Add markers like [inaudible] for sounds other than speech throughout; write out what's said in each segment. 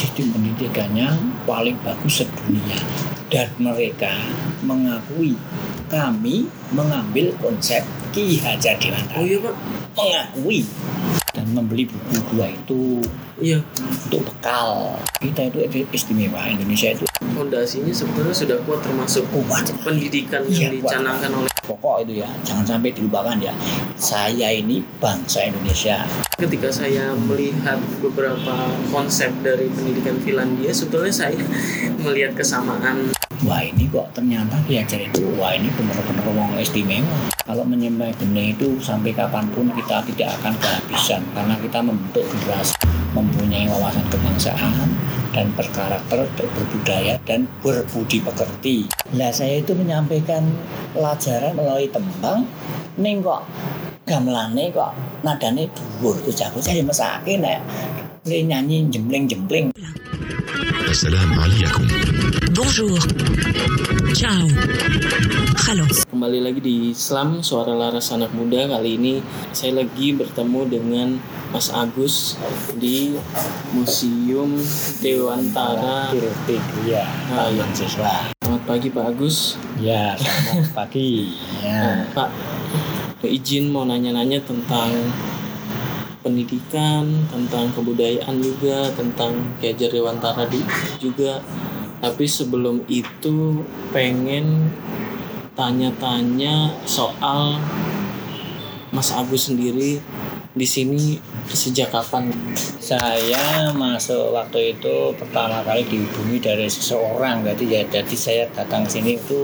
sistem pendidikannya paling bagus sedunia dan mereka mengakui kami mengambil konsep Ki Hajar Dewantara Oh iya pak. mengakui dan membeli buku dua itu Iya. untuk bekal kita itu istimewa Indonesia itu Fondasinya sebetulnya sudah kuat termasuk kuat pendidikan Iya, yang kuat. dicanangkan oleh pokok itu ya. Jangan sampai dilupakan ya. Saya ini bangsa Indonesia. Ketika saya melihat beberapa konsep dari pendidikan Finlandia sebetulnya saya [laughs] melihat kesamaan. Wah ini kok ternyata Ki Hajar itu wah ini benar-benar ngomong istimewa. Kalau menyembah benih itu sampai kapan pun kita tidak akan kehabisan karena kita membentuk generasi mempunyai wawasan kebangsaan dan berkarakter berbudaya dan berbudi pekerti. Lah saya itu menyampaikan pelajaran melalui tembang ning kok gamelane kok nadane dhuwur. Bocah-bocah ya mesake nek nyanyi jempleng-jempleng Assalamualaikum. Bonjour. Ciao. Halo. Kembali lagi di Islam Suara Laras Anak Muda kali ini saya lagi bertemu dengan Mas Agus di Museum Dewantara Kirtik ya. Selamat pagi Pak Agus. Ya, selamat pagi. [laughs] Ya. Pak, izin mau nanya-nanya tentang pendidikan, tentang kebudayaan juga, tentang Ki Hajar Dewantara juga. Tapi sebelum itu pengen tanya-tanya soal Mas Agus sendiri di sini sejak kapan? saya masuk waktu itu pertama kali dihubungi dari seseorang. Jadi ya, jadi saya datang sini itu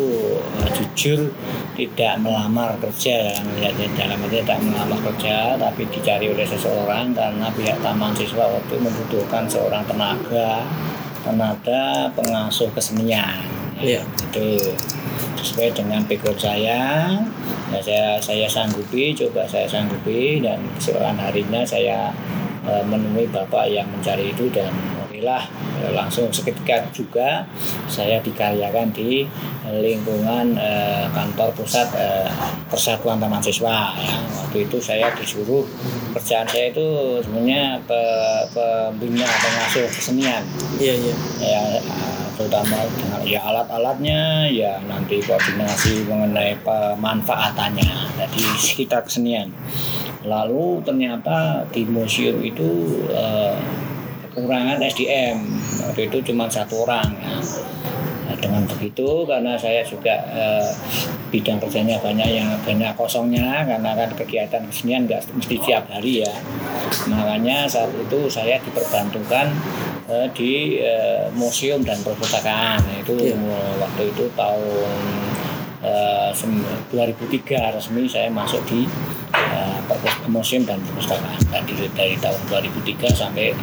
eh, jujur tidak melamar kerja. Ya, jadi dalam arti tidak melamar kerja, tapi dicari oleh seseorang karena pihak taman siswa waktu itu membutuhkan seorang tenaga, tenaga pengasuh kesenian. Iya. itu sesuai dengan background saya ya saya saya sanggupi coba saya sanggupi dan keesokan harinya saya eh, menemui bapak yang mencari itu dan okelah eh, langsung seketika juga saya dikaryakan di lingkungan eh, kantor pusat eh, Persatuan Taman Siswa ya. waktu itu saya disuruh kerjaan saya itu sebenarnya pe- pembina pengasuh kesenian Iya iya. ya eh, terutama dengan ya alat-alatnya ya nanti koordinasi mengenai pemanfaatannya jadi sekitar kesenian lalu ternyata di museum itu eh, kekurangan SDM waktu itu cuma satu orang ya. Nah, dengan begitu karena saya juga eh, bidang kerjanya banyak yang banyak kosongnya karena kan kegiatan kesenian nggak mesti tiap hari ya makanya saat itu saya diperbantukan eh, di eh, museum dan perpustakaan itu Iya. waktu itu tahun eh, sem- 2003 resmi saya masuk di eh, museum dan perpustakaan dari, dari tahun 2003 sampai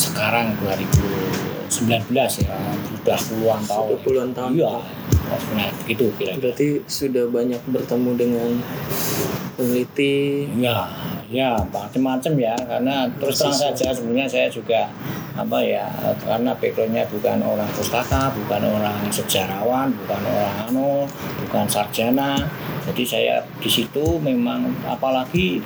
sekarang 2019 ya sudah puluhan tahun Sudah puluhan tahun. iya nah, begitu kira-kira Berarti sudah banyak bertemu dengan peneliti. Ya, ya macam-macam ya karena terus terang saja sebenarnya saya juga apa ya karena backgroundnya bukan orang pustaka, bukan orang sejarawan, bukan orang anu, bukan sarjana. Jadi saya di situ memang apalagi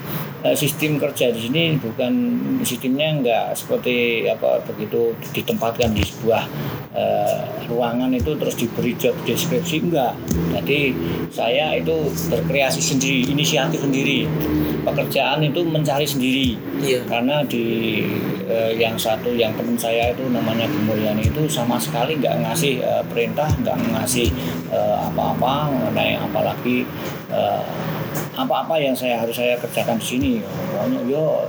sistem kerja di sini bukan sistemnya enggak seperti apa begitu ditempatkan di sebuah eh, ruangan itu terus diberi job deskripsi enggak. Jadi saya itu berkreasi sendiri, inisiatif sendiri. Pekerjaan itu mencari sendiri Iya. karena di eh, yang satu yang teman saya itu namanya Bu Mulyani itu sama sekali nggak ngasih eh, perintah nggak ngasih apa-apa mengenai apalagi apa-apa yang saya harus saya kerjakan di sini. Pokoknya yo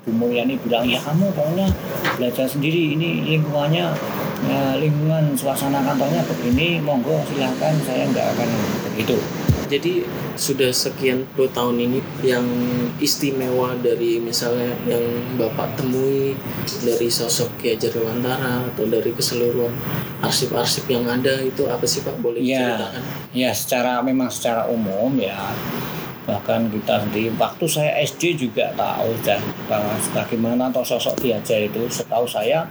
Bu Mulyani bilang ya kamu pokoknya belajar sendiri. Ini lingkungannya eh, lingkungan suasana kantornya begini. Monggo silahkan saya nggak akan begitu Jadi sudah sekian puluh tahun ini yang istimewa dari misalnya yang Bapak temui dari sosok Ki Hajar Dewantara atau dari keseluruhan arsip-arsip yang ada itu apa sih Pak boleh Iya. diceritakan? Ya secara memang secara umum ya bahkan kita sendiri. Waktu saya SD juga tahu dan bagaimana atau sosok Ki Hajar itu. Setahu saya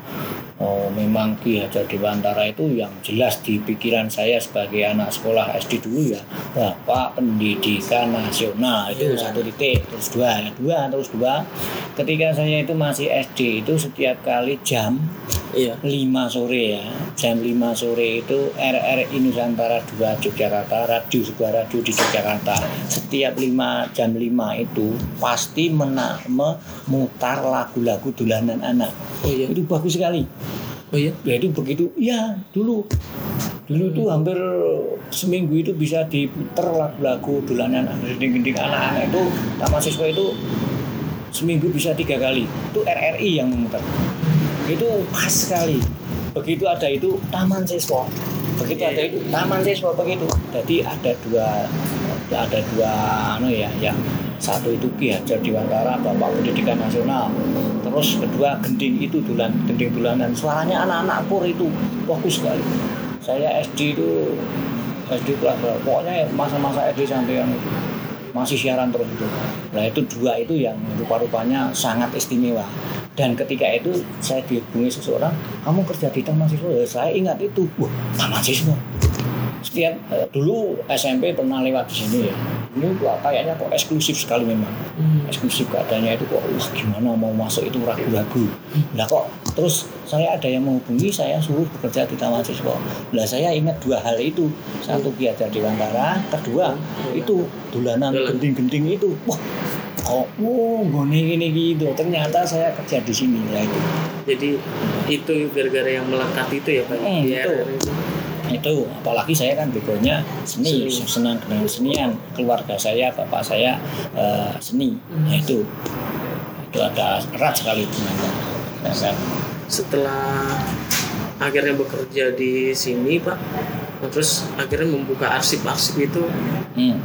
oh memang Ki Hajar Dewantara itu yang jelas di pikiran saya sebagai anak sekolah SD dulu ya Bapak Pendidikan Nasional. Itu Iya. satu titik terus dua dua terus dua. Ketika saya itu masih SD itu setiap kali jam Iya. 5 sore ya jam 5 sore itu RRI Nusantara 2 Yogyakarta radio sebuah radio di Yogyakarta. Setiap 5 jam 5 itu pasti mena- memutar lagu-lagu dolanan anak. Oh iya. itu bagus sekali. Oh iya. ya itu begitu. Ya dulu. Dulu tuh hampir seminggu itu bisa diputer lagu-lagu dolanan gending-gending anak-anak itu. Taman siswa itu seminggu bisa tiga kali. Itu RRI yang memutar. Itu pas sekali. Begitu ada itu taman siswa. Begitu ada itu taman siswa begitu. Jadi ada dua ada dua anu ya yang satu itu Ki Hajar Dewantara Bapak Pendidikan Nasional. Terus kedua gending itu dulan gending dulanan. Suaranya anak-anak pur itu bagus sekali. Saya SD itu SD kelas pokoknya masa-masa SD sampai yang itu masih siaran terus itu. Nah itu dua itu yang rupa-rupanya sangat istimewa. Dan ketika itu saya dihubungi seseorang kamu kerja di taman siswa? Ya, saya ingat itu. Wah taman siswa setiap eh, dulu SMP pernah lewat di sini ya. Ini kok kayaknya kok eksklusif sekali memang. Hmm. eksklusif keadaannya itu kok wah gimana mau masuk itu ragu-ragu. Lah kok terus saya ada yang menghubungi saya suruh bekerja di taman siswa. Lah saya ingat dua hal itu. Satu Ki Hajar Dewantara kedua itu dolanan Dolan. genting-genting itu. Wah kok oh gini gini gitu. Ternyata saya kerja di sini lah itu. Jadi itu gara-gara yang melekat itu ya Pak. Hmm, itu. Itu. itu apalagi saya kan backgroundnya seni, senang dengan senian. Keluarga saya bapak saya eh, seni. Nah itu. Itu ada erat sekali hubungannya. Nah, Setelah akhirnya bekerja di sini Pak, terus akhirnya membuka arsip-arsip itu. Hmm.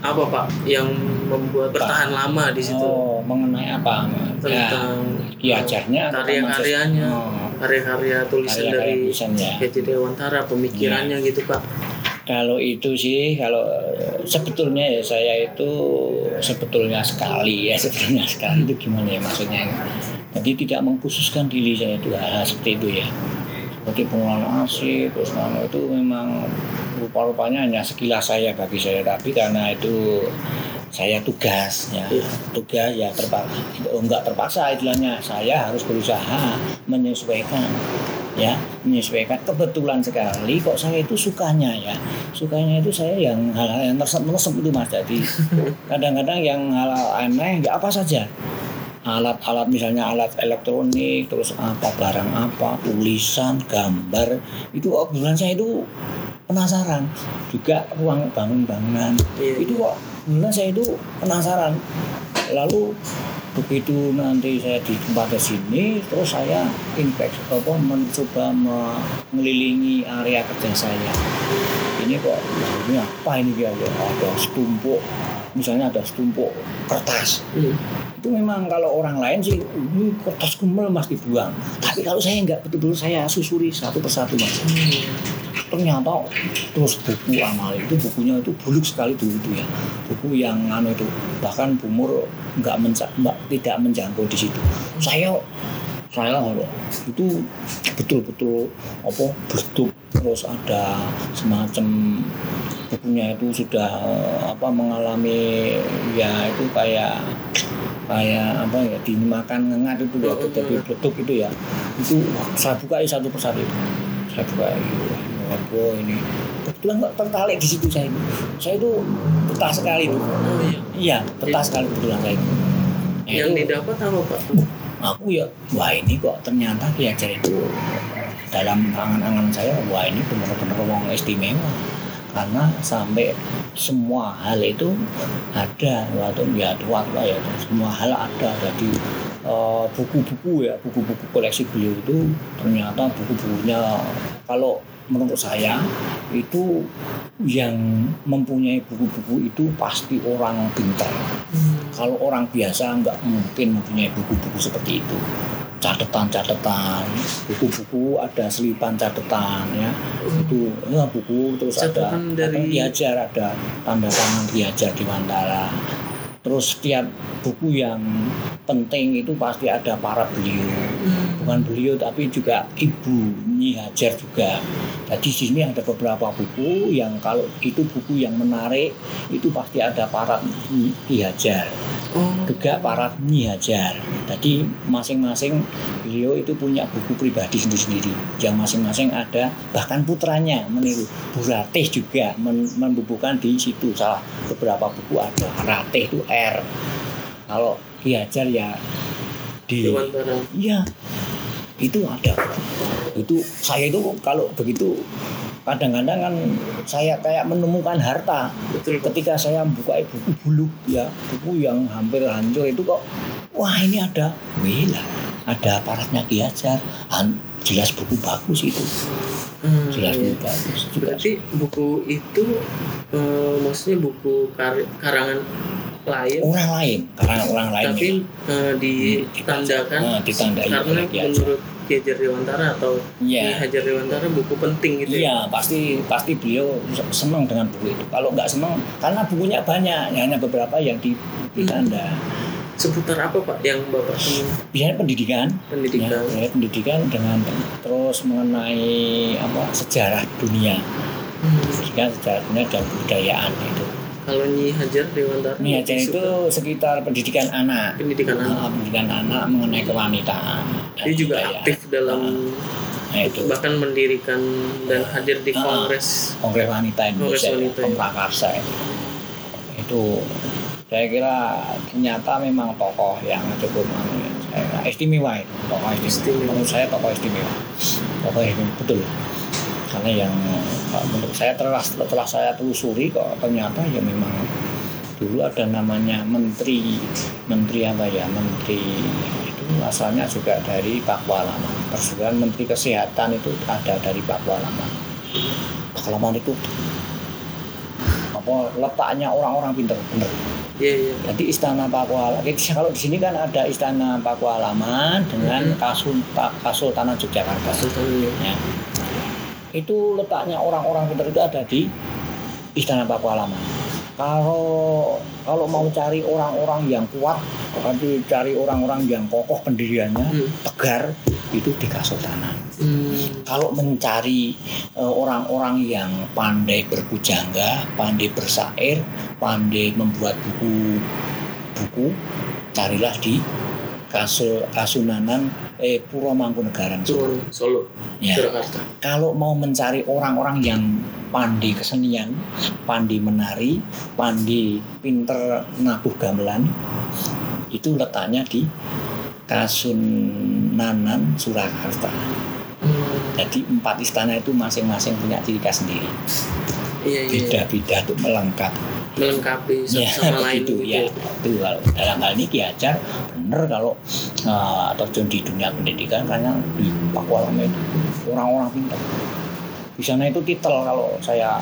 Apa Pak yang membuat bertahan lama di situ? Oh mengenai apa? Ya tentang Hajarnya atau karya-karyanya, Oh, karya-karya tulisan dari tulisan ya. Haji Dewantara, pemikirannya gitu Pak. Kalau itu sih, kalau eh, sebetulnya ya saya itu sebetulnya sekali ya [laughs] sebetulnya sekali itu gimana ya maksudnya? Jadi tidak mengkhususkan diri saya itu hal seperti itu ya. Seperti pengelolaan arsip, terus itu memang rupa-rupanya hanya sekilas saya bagi saya, tapi karena itu saya tugas ya Iya. tugas ya terpaksa enggak terpaksa istilahnya. Saya harus berusaha menyesuaikan ya. Menyesuaikan. Kebetulan sekali kok saya itu sukanya ya. Sukanya itu saya yang hal-hal yang tersep-tersep itu mas. Jadi [laughs] kadang-kadang yang hal aneh ya apa saja. Alat-alat misalnya alat elektronik terus apa barang apa tulisan gambar. Itu obrolan saya itu penasaran. Juga ruang bangun bangunan Iya. itu kok kebetulan saya itu penasaran. Lalu begitu nanti saya di tempat sini terus saya inspeksi apa mencoba mengelilingi area kerja saya. Ini kok wah, ini apa ini ya ada setumpuk. Misalnya ada setumpuk kertas. Hmm. itu memang kalau orang lain sih ini kertas kumel mas dibuang. Tapi kalau saya enggak betul-betul saya susuri satu persatu mas ternyata terus buku amal itu bukunya itu buluk sekali dulu itu ya. Buku yang anu itu bahkan bumur nggak menca tidak menjangkau di situ. Saya saya kalau itu betul-betul apa berduk terus ada semacam bukunya itu sudah eh, apa mengalami ya itu kayak kayak apa ya dimakan ngengat itu ya jadi beletuk itu ya. Itu saya buka satu persatu. Itu saya buka apa ini. Kebetulan nggak tertarik di situ saya. Itu saya itu betah sekali itu Oh iya. iya betah sekali kebetulan saya. Itu Nah, Yang itu. didapat apa Pak? aku ya wah ini kok ternyata Ki Hajar itu dalam angan-angan saya wah ini benar-benar wong istimewa. Karena sampai semua hal itu ada. Waktu ya tua lah ya semua hal ada. Jadi eh, buku-buku ya buku-buku koleksi beliau itu ternyata buku-bukunya kalau menurut saya itu yang mempunyai buku-buku itu pasti orang pintar. Kalau orang biasa nggak mungkin mempunyai buku-buku seperti itu. Catatan-catatan buku-buku ada selipan catatan ya. Itu ya buku terus ada. Catatan dari- Ki Hajar ada tanda tangan Ki Hajar di Mantara terus setiap buku yang penting itu pasti ada para beliau bukan bukan beliau tapi juga ibu Nyi Hajar juga. Jadi di sini ada beberapa buku yang kalau itu buku yang menarik itu pasti ada para Nyi Nyi Hajar, Oh. juga para Nyi Hajar. Jadi masing-masing beliau itu punya buku pribadi sendiri-sendiri. Yang masing-masing ada bahkan putranya meniru. Bu Ratih juga men- membubuhkan di situ salah beberapa buku ada. Ratih itu R. Kalau Ki Hajar ya di. Iya, itu ada. Itu saya itu kalau begitu kadang-kadang kan saya kayak menemukan harta Betul. Ketika saya membuka buku buluk ya buku yang hampir hancur itu kok wah ini ada wila ada aparatnya Han- jelas buku bagus itu Hmm, jelas iya. buku bagus juga Berarti buku itu eh, maksudnya buku kar- karangan lain orang lain karena orang lain tapi eh, ditandakan Nah, ditandai karena Hajar. menurut Ki Hajar Dewantara atau Ki Iya. Hajar Dewantara buku penting gitu ya. Iya, pasti pasti beliau senang dengan buku itu. Kalau nggak senang, karena bukunya banyak, hanya beberapa yang di ditanda. Seputar apa Pak yang Bapak temui Biasanya pendidikan, pendidikan? ya, ya, pendidikan dengan terus mengenai apa sejarah dunia, Hmm. pendidikan sejarah dunia dan kebudayaan itu. Kalau Nyi Hajar Dewantara aja lebih itu suka sekitar pendidikan anak, pendidikan anak. Nah, pendidikan anak mengenai kewanitaan. Dia juga kebudayaan. aktif dalam Nah, itu bahkan mendirikan dan hadir di kongres Kongres Wanita Kongres Indonesia, Wanita, ya. Pemprakarsa itu. Itu saya kira ternyata memang tokoh yang cukup anu ya, saya istimewa itu, tokoh istimewa. Istimewa. Menurut saya tokoh istimewa, tokoh istimewa betul. Karena yang uh, menurut saya telah setelah saya telusuri kok ternyata ya memang dulu ada namanya menteri menteri apa ya menteri itu asalnya juga dari Pakualaman persesuaian menteri kesehatan itu ada dari Pakualaman Pakualaman itu apa letaknya orang-orang pinter bener Iya iya. jadi istana Pakualaman kalau di sini kan ada istana Pakualaman dengan Kasulta, Kasultanan Yogyakarta Sultan Yunus. ya. Itu letaknya orang-orang pintar itu ada di Istana Pakualaman. Kalau kalau mau cari orang-orang yang kuat, tapi cari orang-orang yang kokoh pendiriannya, Hmm. tegar, itu di Kasultanan. Hmm. Kalau mencari eh, orang-orang yang pandai berpujangga, pandai bersair, pandai membuat buku buku, carilah di Kasul Kasunanan eh Puro Mangkunegaran. Turun Solo, Ya Surakarta. kalau mau mencari orang-orang yang pandai kesenian, pandai menari, pandai pinter nabuh gamelan, itu letaknya di Kasunanan Surakarta. Hmm. Jadi empat istana itu masing-masing punya ciri khas sendiri. Iya iya. Beda-beda tuh melengkap. Melengkapi satu [laughs] Ya, sama lain gitu. ya. Itu kalau dalam hal ini Ki Hajar bener kalau uh, terjun di dunia pendidikan karena di Pakualaman itu orang-orang pintar. Di sana itu titel kalau saya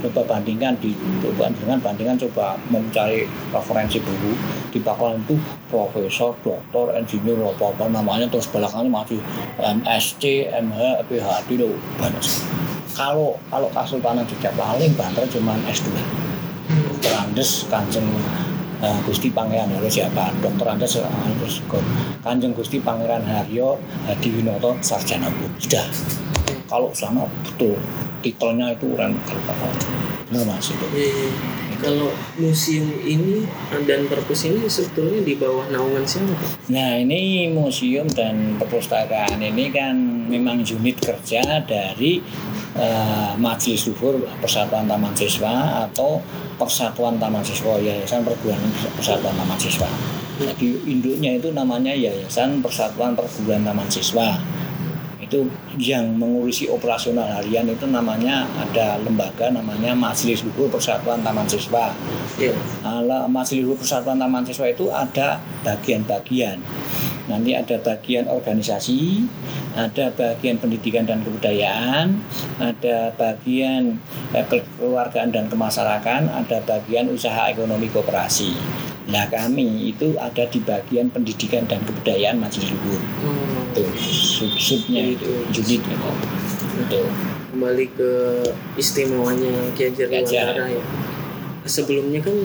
coba bandingkan di coba dengan bandingkan coba mencari referensi buku di Pakualaman itu profesor, doktor, insinyur apa apa namanya terus belakangnya masih MSc, MH, PhD loh banyak. Kalau kalau Kasultanan Jogja paling banter cuma S2. Dokter Andes Kanjeng eh, Gusti Pangeran Haryo siapa? Dokter Andes eh, terus Go- Kanjeng Gusti Pangeran Haryo Hadi Winoto Sarjana Hukum. Sudah. Kalau sana betul titelnya itu keren kalau benar mas itu. Kalau museum ini dan perpus ini sebetulnya di bawah naungan siapa? Nah ini museum dan perpustakaan ini kan memang unit kerja dari eh, Majelis Luhur Persatuan Taman Siswa atau Persatuan Taman Siswa Yayasan Perguruan Persatuan Taman Siswa. Jadi induknya itu namanya Yayasan Persatuan Perguruan Taman Siswa. Itu yang mengurusi operasional harian itu namanya ada lembaga namanya Majelis Luhur Persatuan Taman Siswa. Ala Majelis Luhur Persatuan Taman Siswa itu ada bagian-bagian. Nanti ada bagian organisasi, ada bagian pendidikan dan kebudayaan, ada bagian eh, kekeluargaan dan kemasyarakatan, ada bagian usaha ekonomi koperasi. Nah kami itu ada di bagian pendidikan dan kebudayaan Majelis Luhur. Oh, Itu sub-subnya itu, Itu. unit itu. Kembali ke istimewanya Ki Hajar. Dewantara ya. Sebelumnya kan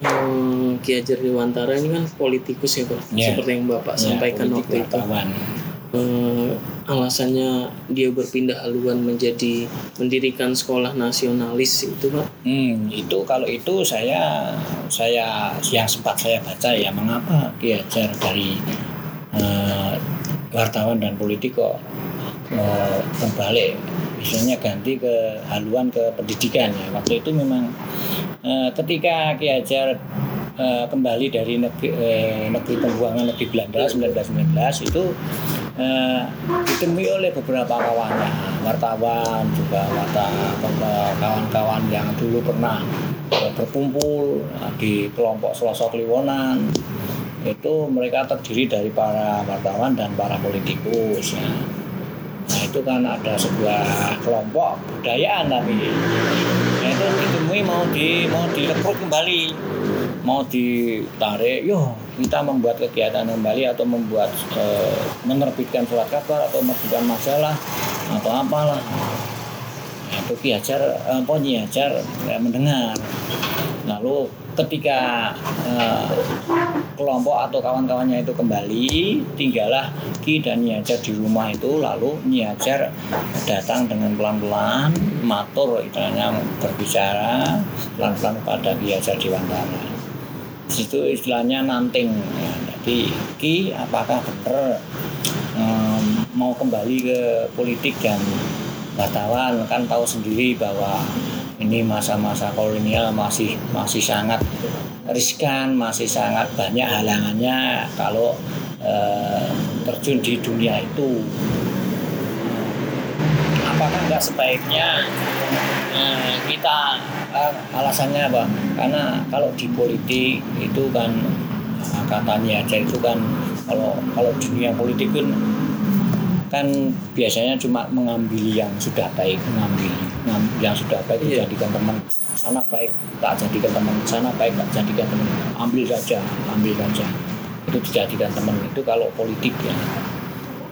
hmm, Ki Hajar Dewantara ini kan politikus ya Pak, Ya. seperti yang Bapak Ya, sampaikan waktu itu. wartawan. Eh, alasannya dia berpindah haluan menjadi mendirikan sekolah nasionalis itu pak? Hmm, itu kalau itu saya saya yang sempat saya baca ya mengapa Ki Hajar dari eh, wartawan dan politik kok eh, berbalik misalnya ganti ke haluan ke pendidikan ya. Waktu itu memang eh, ketika Ki Hajar eh, kembali dari negeri, eh, negeri pembuangan negeri Belanda 1919 itu eh, ditemui oleh beberapa kawannya wartawan juga wartawan kawan-kawan yang dulu pernah berkumpul di kelompok Selosok Liwonan itu mereka terdiri dari para wartawan dan para politikus ya. Nah itu kan ada sebuah kelompok budayaan tapi nah, itu ditemui mau di mau direkrut kembali mau ditarik yo kita membuat kegiatan kembali atau membuat eh, menerbitkan surat kabar atau menerbitkan majalah atau apalah. Nah, itu Ki Hajar eh, apa Nyi mendengar. Lalu ketika eh, kelompok atau kawan-kawannya itu kembali tinggallah Ki dan Nyi Hajar di rumah itu lalu Nyi Hajar datang dengan pelan-pelan matur istilahnya berbicara pelan-pelan pada Ki Hajar Dewantara situ istilahnya nanting ya. jadi Ki apakah benar em, mau kembali ke politik dan wartawan kan tahu sendiri bahwa ini masa-masa kolonial masih masih sangat riskan masih sangat banyak halangannya kalau eh, terjun di dunia itu apakah nggak sebaiknya eh, kita eh, alasannya apa? Karena kalau di politik itu kan eh, katanya aja itu kan kalau kalau dunia politik kan kan biasanya cuma mengambil yang sudah baik mengambil ngam- yang sudah baik Iya. dijadikan teman sana baik tak jadikan teman sana baik tak jadikan teman ambil saja ambil saja. Itu dijadikan teman itu kalau politik ya.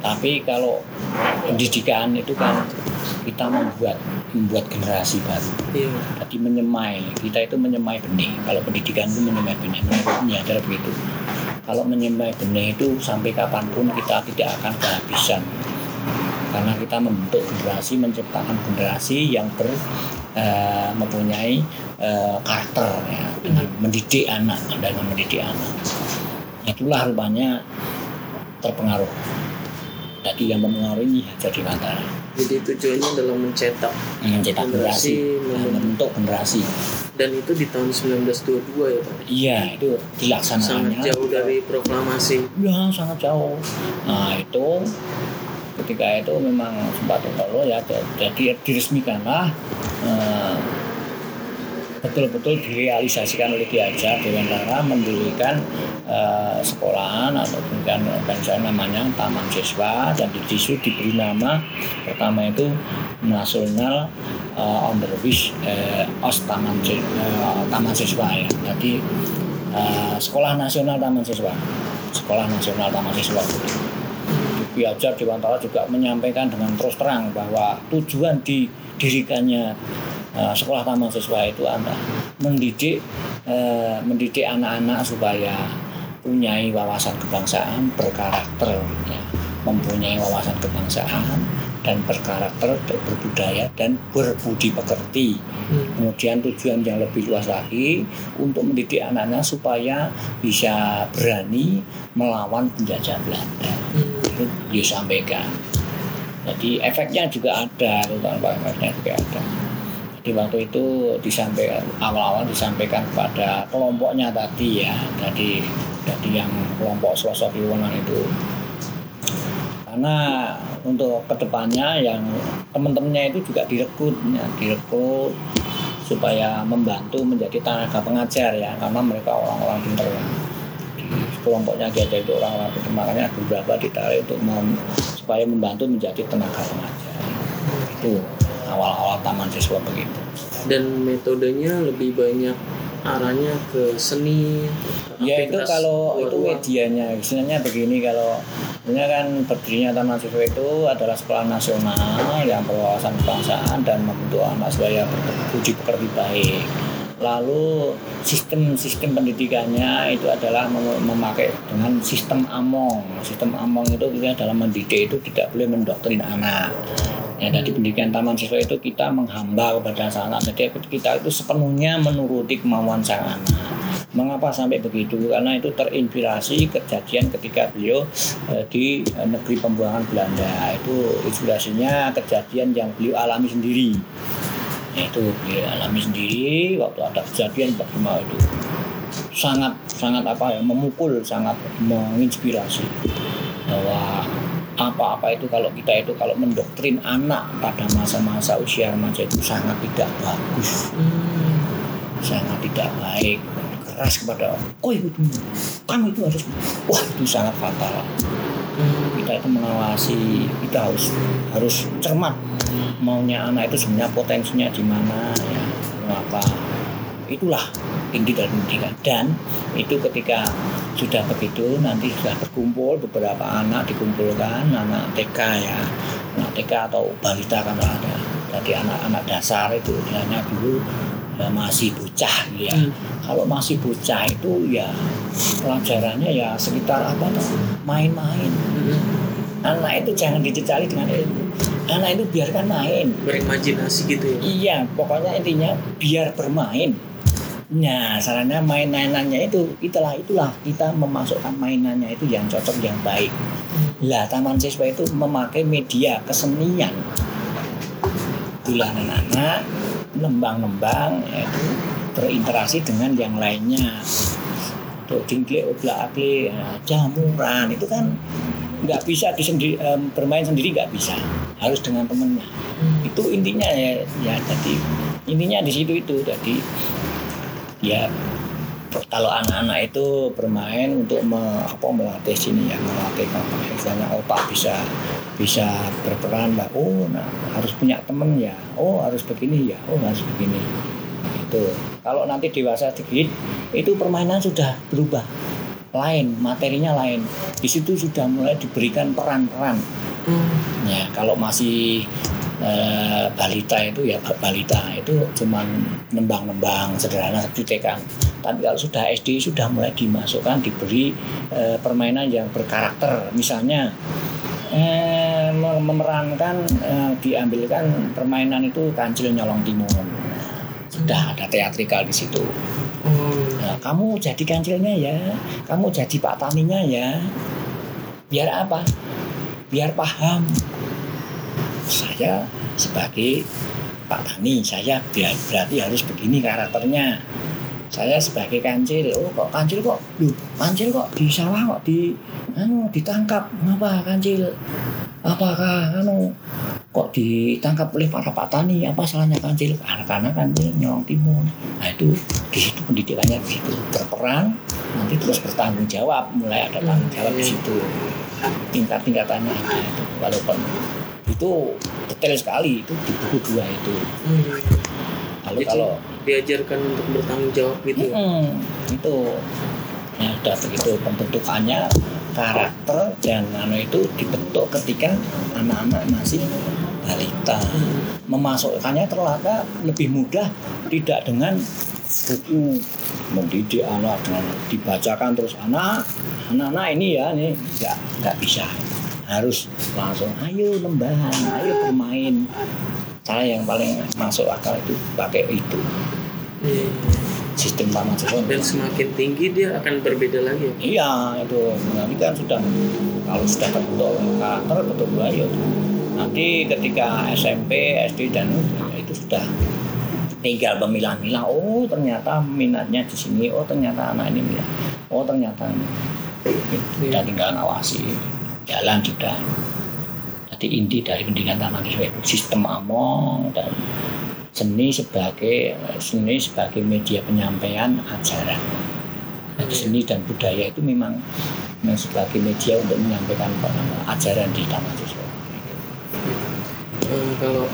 Tapi kalau pendidikan itu kan kita membuat membuat generasi baru. Iya. Jadi menyemai kita itu menyemai benih. Kalau pendidikan itu menyemai benih menurutnya adalah begitu. Kalau menyemai benih itu sampai kapan pun kita tidak akan kehabisan. Karena kita membentuk generasi menciptakan generasi yang ber eh, mempunyai eh, karakter ya, dengan mendidik anak dengan mendidik anak. Itulah rupanya terpengaruh. Jadi yang mempengaruhi jadi Mantara jadi tujuannya adalah mencetak mencetak generasi, Generasi, mem- membentuk generasi. Dan itu di tahun 1922 ya pak? Iya itu sangat dilaksanakannya jauh dari proklamasi. Ya sangat jauh. Nah itu ketika itu memang sempat terlalu ya jadi diresmikanlah eh, betul-betul direalisasikan oleh Ki Hajar Dewantara mendirikan eh, sekolahan atau bukan organisasi namanya Taman Siswa dan di situ diberi nama. Pertama itu Nasional eh, Onderwijs eh, Os Taman eh, Taman Siswa ya. Jadi eh, Sekolah Nasional Taman Siswa. Sekolah Nasional Taman Siswa. Ki Hajar Dewantara juga menyampaikan dengan terus terang bahwa tujuan didirikannya eh, sekolah taman siswa itu adalah mendidik eh, mendidik anak-anak supaya punyai wawasan kebangsaan berkarakter ya, mempunyai wawasan kebangsaan dan berkarakter berbudaya dan berbudi pekerti Hmm. kemudian tujuan yang lebih luas lagi untuk mendidik anaknya supaya bisa berani melawan penjajah Belanda Hmm. itu disampaikan. Jadi efeknya juga ada, efeknya juga ada. Jadi waktu itu disampaikan awal-awal disampaikan kepada kelompoknya tadi ya, jadi jadi yang kelompok sosok Iwonan itu. Karena untuk ke depannya yang teman-temannya itu juga direkrut, ya, direkrut supaya membantu menjadi tenaga pengajar ya, karena mereka orang-orang pintar ya. Di kelompoknya dia itu orang-orang pintar makanya beberapa ditarik untuk mem- supaya membantu menjadi tenaga pengajar. Itu awal-awal taman siswa begitu. Dan metodenya lebih banyak arahnya ke seni ya itu kalau luar itu medianya. Istilahnya begini kalau sebenarnya kan berdirinya taman siswa itu adalah sekolah nasional yang berwawasan kebangsaan dan membentuk anak supaya berbudi pekerti baik. Lalu sistem sistem pendidikannya itu adalah mem- memakai dengan sistem among. Sistem among itu kita dalam mendidik itu tidak boleh mendoktrin anak ya dari pendidikan taman siswa itu kita menghamba kepada sang anak jadi kita itu sepenuhnya menuruti kemauan sang anak mengapa sampai begitu? Karena itu terinspirasi kejadian ketika beliau eh, di eh, negeri pembuangan Belanda. Itu inspirasinya kejadian yang beliau alami sendiri. Itu beliau alami sendiri waktu ada kejadian bagaimana itu. Sangat sangat apa ya memukul sangat menginspirasi apa-apa itu kalau kita itu kalau mendoktrin anak pada masa-masa usia remaja itu sangat tidak bagus. Hmm. sangat tidak baik keras kepada oh itu? Kamu itu harus wah itu sangat fatal. Hmm. kita itu mengawasi kita harus harus cermat maunya anak itu sebenarnya potensinya di mana ya apa. Itulah inti dari pendidikan dan itu ketika sudah begitu nanti sudah berkumpul beberapa anak dikumpulkan anak TK ya. Anak TK atau balita kan ada. Jadi anak-anak dasar itu hanya dulu ya, masih bocah gitu ya. Hmm. kalau masih bocah itu ya pelajarannya ya sekitar apa tuh? Main-main. Hmm. anak itu jangan dicecali dengan ilmu. Anak itu biarkan main. Berimajinasi gitu ya. iya pokoknya intinya biar bermain nah sarannya mainannya itu itulah itulah kita memasukkan mainannya itu yang cocok yang baik. Lah taman siswa itu memakai media kesenian. Dolanan anak nembang-nembang yaitu berinteraksi dengan yang lainnya. Untuk jingklik oblak aklik nah, jamuran itu kan nggak bisa disendi- em, bermain sendiri nggak bisa. Harus dengan temennya. Itu intinya ya, ya jadi intinya di situ itu jadi ya kalau anak-anak itu bermain untuk me- apa melatih sini ya melatih apa misalnya otak bisa bisa berperan lah oh nah harus punya temen ya. Oh harus begini ya. Oh harus begini. Itu. Kalau nanti dewasa sedikit itu permainan sudah berubah. Lain materinya lain. Di situ sudah mulai diberikan peran-peran. Hmm. Ya, kalau masih eh, balita itu ya ba- balita itu cuman nembang-nembang sederhana seperti TK. Tapi kalau sudah SD sudah mulai dimasukkan diberi eh, permainan yang berkarakter. Misalnya eh, mem- memerankan eh, diambilkan permainan itu kancil nyolong timun. Sudah ada teatrikal di situ. Oh. Nah, kamu jadi kancilnya ya, kamu jadi Pak Taninya ya. Biar apa? Biar paham. Saya sebagai Pak Tani, saya berarti harus begini karakternya. Saya sebagai kancil, oh kok kancil kok, lu kancil kok di sawah kok di, anu ditangkap, ngapa kancil? Apakah anu kok ditangkap oleh para Pak Tani? Apa salahnya kancil? Karena, karena kancil nyolong timun. Nah itu di situ pendidikannya di situ berperan nanti terus bertanggung jawab mulai ada tanggung jawab di situ tingkat tingkatannya ada itu walaupun itu detail sekali itu di buku dua itu. Hmm. lalu Jadi, kalau diajarkan untuk bertanggung jawab gitu ya. Mm-mm, itu. Ya udah begitu pembentukannya karakter dan anu itu dibentuk ketika anak-anak masih balita. Memasukkannya ternyata lebih mudah tidak dengan buku mendidik anak dengan dibacakan terus anak anak-anak ini ya ini nggak nggak bisa harus langsung ayo lembahan ayo bermain saya yang paling masuk akal itu pakai itu Iya. sistem taman siswa Dan semakin tinggi dia akan berbeda lagi. ya. Iya itu nanti kan sudah kalau sudah terbentuk karakter betul betul ya itu. Nanti ketika SMP, SD dan itu sudah tinggal pemilah-milah. Oh ternyata minatnya di sini. Oh ternyata anak ini minat. Oh ternyata ini. Kita tinggal ngawasi jalan sudah. Jadi inti dari pendidikan taman siswa itu sistem among dan seni sebagai seni sebagai media penyampaian ajaran. Jadi seni dan budaya itu memang, memang sebagai media untuk menyampaikan ajaran di taman siswa. Eh, kalau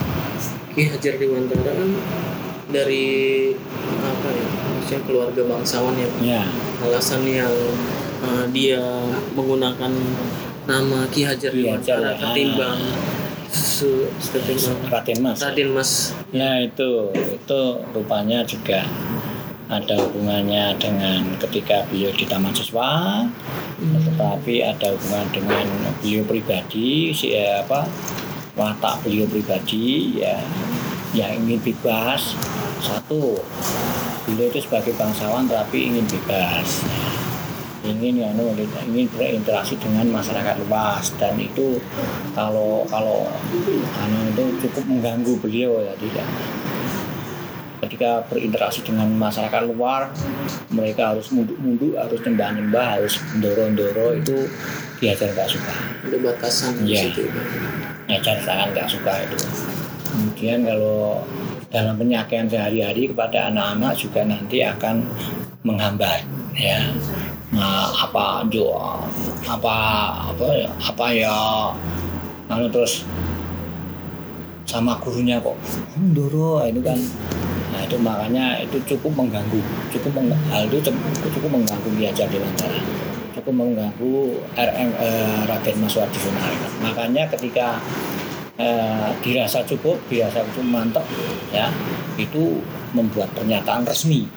Ki Hajar Dewantara kan dari apa ya maksudnya keluarga bangsawan ya Ya, alasan yang eh, dia menggunakan nama Ki Hajar Dewantara ya. ketimbang su, ketimbang Raden Mas. Raden Mas. Ya itu, itu rupanya juga ada hubungannya dengan ketika beliau di taman siswa. Tetapi ada hubungan dengan beliau pribadi si eh, apa watak beliau pribadi ya yang ingin bebas. Satu beliau itu sebagai bangsawan tapi ingin bebas ingin ya ingin berinteraksi dengan masyarakat luas. Dan itu kalau kalau anu itu cukup mengganggu beliau ya tidak. Ketika berinteraksi dengan masyarakat luar mereka harus munduk-munduk harus nyembah-nyembah harus ndoro-ndoro itu diajar nggak suka. Ada batasan di situ ngajar sangat nggak suka itu. Kemudian kalau dalam penyakitan sehari-hari kepada anak-anak juga nanti akan menghambat ya nah, apa jo apa apa ya? Apa ya? Lalu terus sama gurunya kok Ndoro itu kan. Nah itu makanya itu cukup mengganggu cukup meng, hal itu cukup, cukup mengganggu diajar Dewantara cukup mengganggu RM eh, Raden Mas Sonario. makanya ketika eh, dirasa cukup dirasa cukup mantap ya itu membuat pernyataan resmi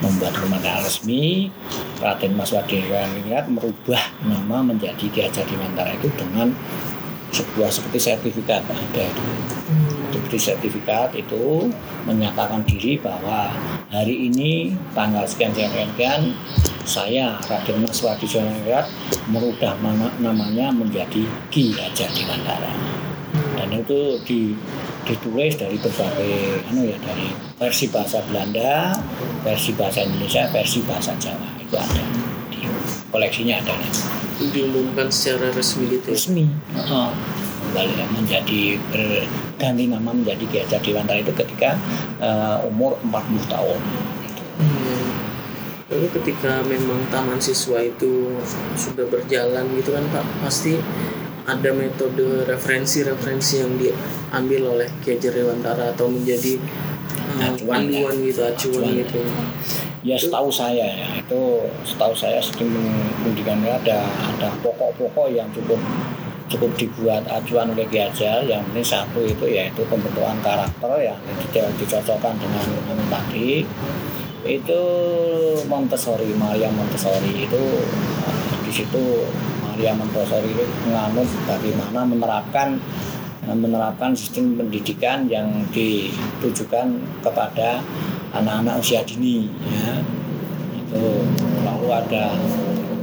membuat pernyataan resmi Raden Mas Wadi Sonario merubah nama menjadi Ki Hajar Dewantara itu dengan sebuah seperti sertifikat. Ada itu seperti sertifikat itu menyatakan diri bahwa hari ini tanggal sekian sekian sekian, sekian saya Raden Mas Wadi Sonegrat merubah nama, namanya menjadi Ki Hajar Dewantara dan itu di, ditulis dari berbagai anu ya dari versi bahasa Belanda versi bahasa Indonesia versi bahasa Jawa itu ada di koleksinya ada diumumkan secara resmi gitu ya. resmi Heeh. kembali menjadi berganti nama menjadi Hajar Dewantara itu ketika eh, umur 40 tahun Hmm. Lalu ketika memang taman siswa itu sudah berjalan gitu kan Pak, pasti ada metode referensi-referensi yang diambil oleh Hajar Dewantara atau menjadi uh, Acuan, panduan gitu, acuan Acuan. gitu. ya setahu saya ya itu setahu saya sistem pendidikan ada ada pokok-pokok yang cukup cukup dibuat acuan oleh Hajar yang ini satu itu yaitu pembentukan karakter yang tidak dicocokkan dengan anu tadi itu Montessori Maria Montessori itu di situ Maria Montessori itu menganut bagaimana menerapkan menerapkan sistem pendidikan yang ditujukan kepada anak-anak usia dini ya. Itu lalu ada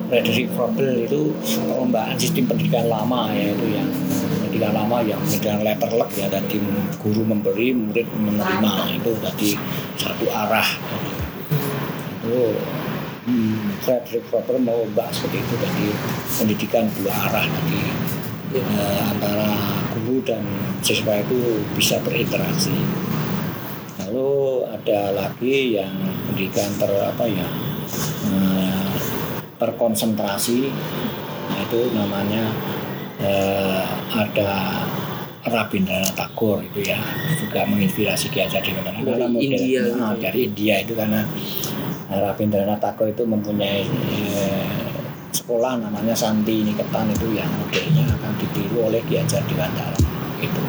Frederick Frobel itu perlombaan sistem pendidikan lama yaitu yang pendidikan lama yang pendidikan letterlek ya tadi guru memberi murid menerima itu tadi satu arah. Itu Frederick Frobel mau bahas seperti itu tadi pendidikan dua arah tadi Ya. eh, antara guru dan siswa itu bisa berinteraksi. Lalu ada lagi yang pendidikan ter apa ya eh, terkonsentrasi nah itu namanya eh, ada Rabindranath Tagore itu ya juga menginspirasi Ki Hajar Dewantara Dari India nah, dari India itu karena Rabindranath Tagore itu mempunyai eh, sekolah namanya Santi Niketan itu yang modelnya akan ditiru oleh Ki Hajar Dewantara. Itu.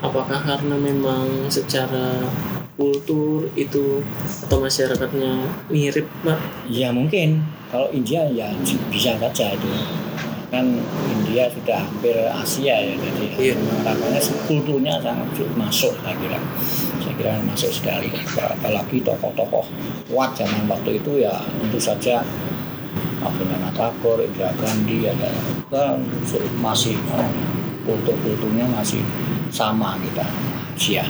Apakah karena memang secara kultur itu atau masyarakatnya mirip Pak? Ya mungkin. Kalau India ya bisa saja itu kan India sudah hampir Asia ya jadi Iya. makanya kulturnya sangat masuk saya kira saya kira masuk sekali apalagi tokoh-tokoh kuat zaman waktu itu ya tentu saja Abhinana Tagore, Indira Gandhi ada kan masih kultur-kulturnya masih sama kita Asia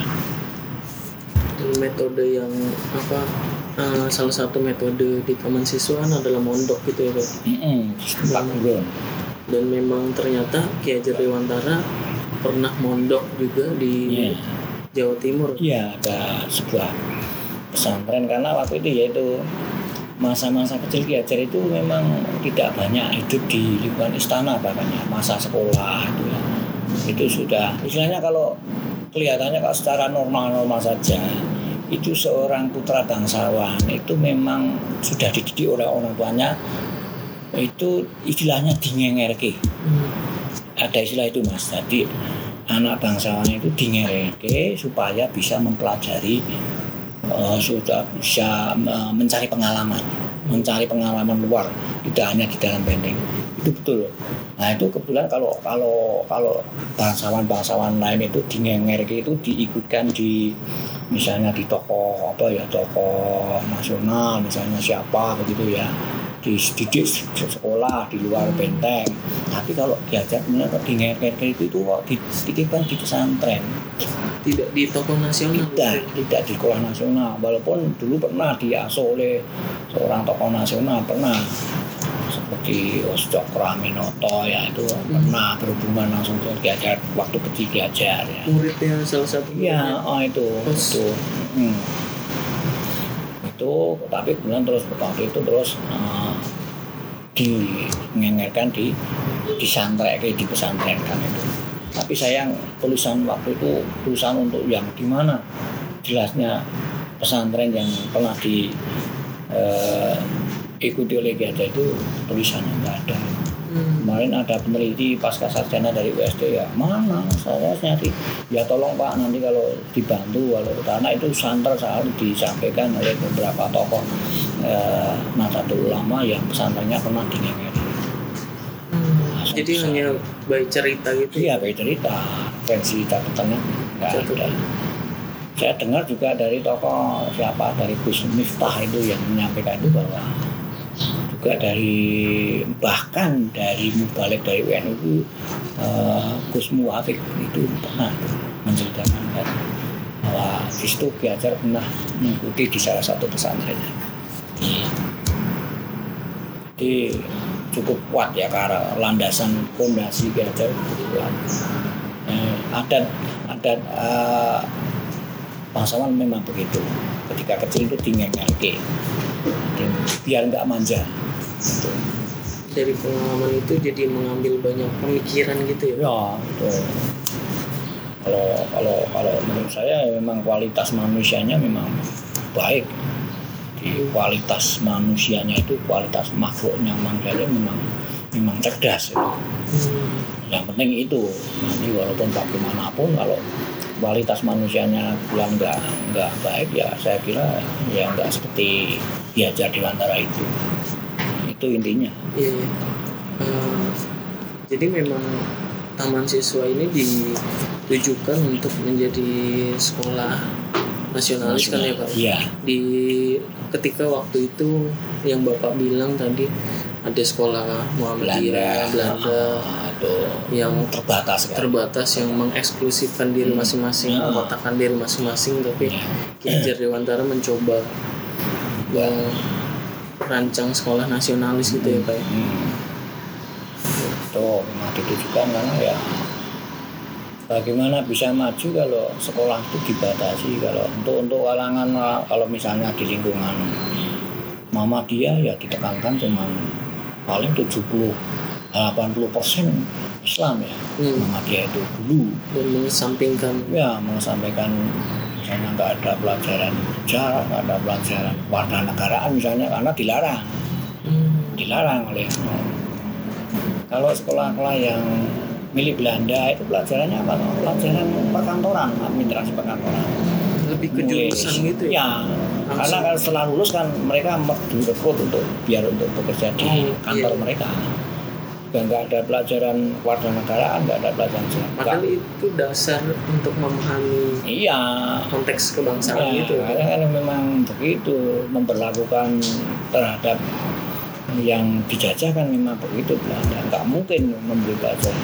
metode yang apa eh, salah satu metode di taman siswa adalah mondok gitu ya Pak. Mm-mm, Pak Gurun Dan memang ternyata Ki Hajar Dewantara pernah mondok juga di Iya. Jawa Timur. Iya, ada sebuah pesantren karena waktu itu yaitu masa-masa kecil Ki Hajar itu memang tidak banyak hidup di lingkungan istana bahkannya masa sekolah itu ya. Itu sudah istilahnya kalau kelihatannya kalau secara normal-normal saja itu seorang putra bangsawan itu memang sudah dididik oleh orang tuanya itu istilahnya dingengerke. Hmm. ada istilah itu mas. Jadi anak bangsawan itu dingereke supaya bisa mempelajari eh, sudah bisa eh, mencari pengalaman mencari pengalaman luar tidak hanya di dalam benteng. Itu betul nah itu kebetulan kalau kalau kalau bangsawan-bangsawan lain itu di Ngengerke itu diikutkan di misalnya di tokoh apa ya tokoh nasional misalnya siapa begitu ya dididik di sekolah di luar benteng. Tapi kalau diajak benar di Ngengerke itu itu kok dititipkan di pesantren. Tidak di toko nasional. Tidak tidak di sekolah nasional. Walaupun dulu pernah diasuh oleh seorang tokoh nasional pernah. Seperti Osjok Raminoto ya itu pernah berhubungan langsung diajar waktu kecil diajar ya. Muridnya salah satu Iya, oh itu, Terus? itu, Hmm. Itu, tapi kemudian terus waktu itu terus uh, di di kayak di pesantren kan itu. Tapi sayang tulisan waktu itu tulisan untuk yang di mana jelasnya pesantren yang pernah di eh, ikuti oleh Gajah itu tulisannya nggak ada Hmm. kemarin ada peneliti pasca sarjana dari USD ya mana saya nyari ya tolong pak nanti kalau dibantu kalau karena itu santer selalu disampaikan oleh beberapa tokoh eh, Nahdlatul Ulama yang pesantrennya pernah di Nengeri. Hmm. jadi hanya baik cerita gitu iya kayak cerita versi catatannya nggak ada saya dengar juga dari tokoh siapa dari Gus Miftah itu yang menyampaikan itu bahwa juga dari bahkan dari mubalik dari UNU itu eh, Gus Muwafiq itu pernah menceritakan kan, bahwa di situ Biajar pernah mengikuti di salah satu pesantren jadi cukup kuat ya karena landasan fondasi Biajar cukup kuat. Eh, adat adat eh, bangsawan memang begitu. Ketika kecil itu dingengarke Di- biar nggak manja. Dari pengalaman itu jadi mengambil banyak pemikiran gitu ya ya betul kalau kalau kalau menurut saya memang kualitas manusianya memang baik di kualitas manusianya itu kualitas makhluknya manusianya memang memang cerdas itu. Hmm. yang penting itu nanti walaupun bagaimanapun kalau kualitas manusianya bilang nggak nggak baik ya saya kira ya nggak seperti diajar di antara itu itu intinya. Iya, iya. Eh, jadi memang taman siswa ini ditujukan untuk menjadi sekolah nasionalis kan ya pak? Iya. Di ketika waktu itu yang bapak bilang tadi ada sekolah Muhammadiyah Belanda, aduh. yang terbatas kan? terbatas yang mengeksklusifkan diri masing-masing Hmm. mengkotakkan diri masing-masing tapi Ya. Ki Hajar Dewantara mencoba merancang sekolah nasionalis gitu ya pak ya? Hmm. itu memang ditujukan karena ya. Bagaimana bisa maju kalau sekolah itu dibatasi? Kalau untuk untuk kalangan kalau misalnya di lingkungan Muhammadiyah ya ditekankan cuma paling 70 80 persen Islam ya. Hmm. Muhammadiyah itu dulu. Mengesampingkan. Ya menyampaikan misalnya nggak ada pelajaran sejarah nggak ada pelajaran warga negaraan misalnya karena dilarang Hmm. dilarang oleh kalau sekolah-sekolah yang milik Belanda itu pelajarannya apa? Pelajaran perkantoran, administrasi perkantoran. lebih ke jurusan gitu ya Ya, karena kan setelah lulus kan mereka direkrut untuk biar untuk bekerja di Oh, kantor iya. mereka. Dan nggak ada pelajaran warga negaraan, nggak ada pelajaran sejarah. padahal itu dasar untuk memahami Iya. konteks kebangsaan Ya, gitu ya karena kan memang begitu memperlakukan terhadap yang dijajah kan memang begitu Belanda nggak mungkin memberi pelajaran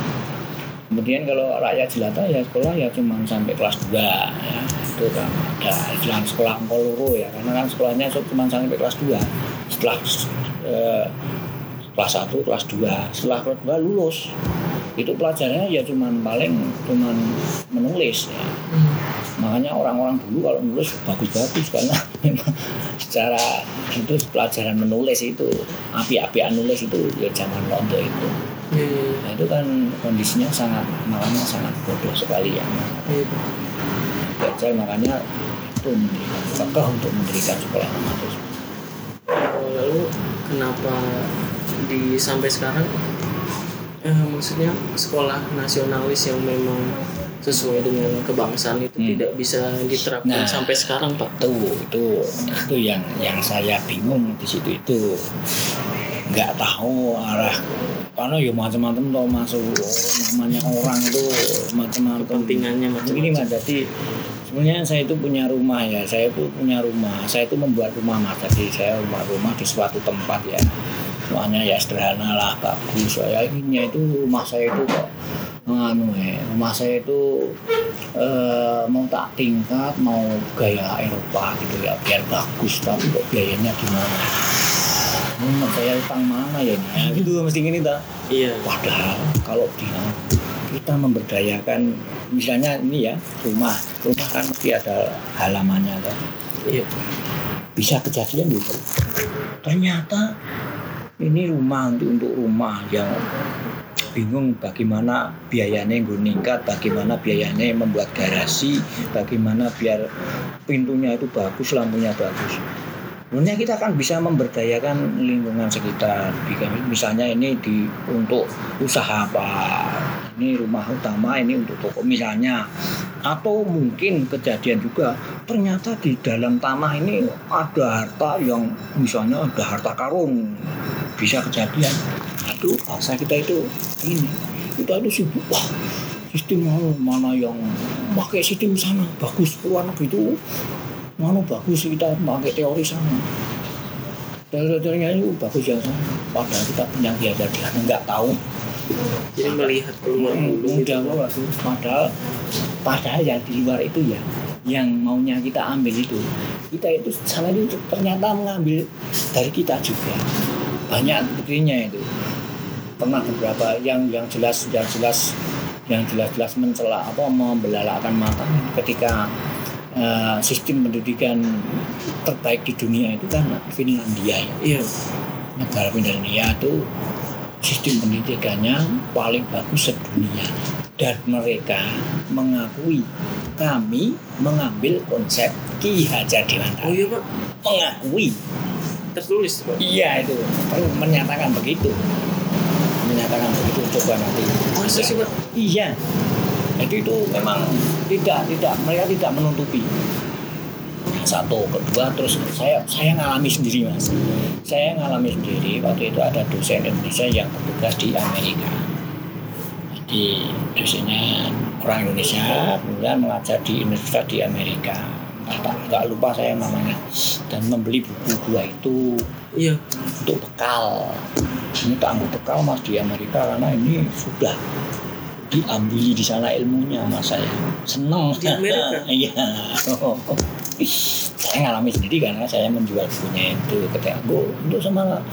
kemudian kalau rakyat jelata ya sekolah ya cuma sampai kelas 2 ya. Itu kan ada istilah sekolah koloro ya. Karena kan sekolahnya cuma sampai kelas 2 setelah eh, kelas 1 kelas 2 setelah kelas 2 lulus itu pelajarannya ya cuma paling cuma menulis ya. Hmm. makanya orang-orang dulu kalau nulis bagus-bagus karena [laughs] memang secara itu pelajaran menulis itu api-apian nulis itu ya zaman londo itu. Iya. nah itu kan kondisinya sangat makanya sangat bodoh sekali ya. Belajar makanya itu mendirikan kekeh untuk mendirikan sekolah amatir Oh, lalu kenapa di sampai sekarang eh, maksudnya sekolah nasionalis yang memang sesuai dengan kebangsaan itu Hmm. tidak bisa diterapkan Nah. sampai sekarang pak. Itu itu itu yang yang saya bingung di situ itu. Nggak tahu arah karena ya macam-macam tuh masuk namanya orang itu macam-macam. Kepentingannya ini macam-macam mas jadi sebenarnya saya itu punya rumah ya. Saya itu punya rumah. Saya itu membuat rumah mas. Jadi saya membuat rumah di suatu tempat ya rumahnya ya sederhana lah bagus. Saya inginnya itu rumah saya itu kok anu ya rumah saya itu eh, mau tak tingkat mau gaya Eropa gitu ya biar bagus. Tapi kok biayanya gimana? Menurut saya utang mana ya ini? [laughs] Gitu mesti gini tak iya. Padahal kalau dia kita memberdayakan misalnya ini ya rumah. Rumah kan mesti ada halamannya kan? Iya. Bisa kejadian gitu. Ternyata ini rumah untuk untuk rumah yang bingung bagaimana biayanya gue ningkat bagaimana biayanya membuat garasi bagaimana biar pintunya itu bagus lampunya bagus Sebenarnya kita kan bisa memberdayakan lingkungan sekitar. Misalnya ini di untuk usaha apa? Ini rumah utama, ini untuk toko misalnya. Atau mungkin kejadian juga ternyata di dalam tanah ini ada harta yang misalnya ada harta karun. Bisa kejadian. Aduh, bahasa kita itu ini. Kita itu sibuk. Wah, sistem mana yang pakai sistem sana bagus luar negeri itu mana bagus kita pakai teori sana teori-teorinya itu bagus yang sana padahal kita punya dia nggak tahu jadi melihat keluar Hmm, dulu udah luas. padahal padahal yang di luar itu ya yang maunya kita ambil itu. Kita itu sana itu ternyata mengambil dari kita juga. Banyak buktinya itu. Pernah beberapa yang yang jelas yang jelas yang jelas-jelas mencela apa membelalakan mata ketika eh, sistem pendidikan terbaik di dunia itu kan Finlandia ya. Iya. Negara Finlandia itu sistem pendidikannya paling bagus sedunia. Dan mereka mengakui kami mengambil konsep Ki Hajar oh Dewantara iya pak. Mengakui. Tertulis pak. Iya itu. Terus menyatakan begitu. Menyatakan begitu coba nanti. Masa sih pak? Iya. Jadi itu memang. tidak tidak mereka tidak menutupi satu kedua terus saya saya ngalami sendiri mas. Saya ngalami sendiri waktu itu ada dosen Indonesia yang bertugas di Amerika. Jadi dosennya orang Indonesia kemudian mengajar di universitas di Amerika. Nggak nggak lupa saya namanya. Dan membeli buku dua itu iya. untuk bekal. Ini tak ambil bekal mas di Amerika karena ini sudah diambil di sana ilmunya mas saya. Seneng. Di Amerika? [laughs] iya saya ngalami sendiri karena saya menjual bukunya itu ketika gue untuk semangat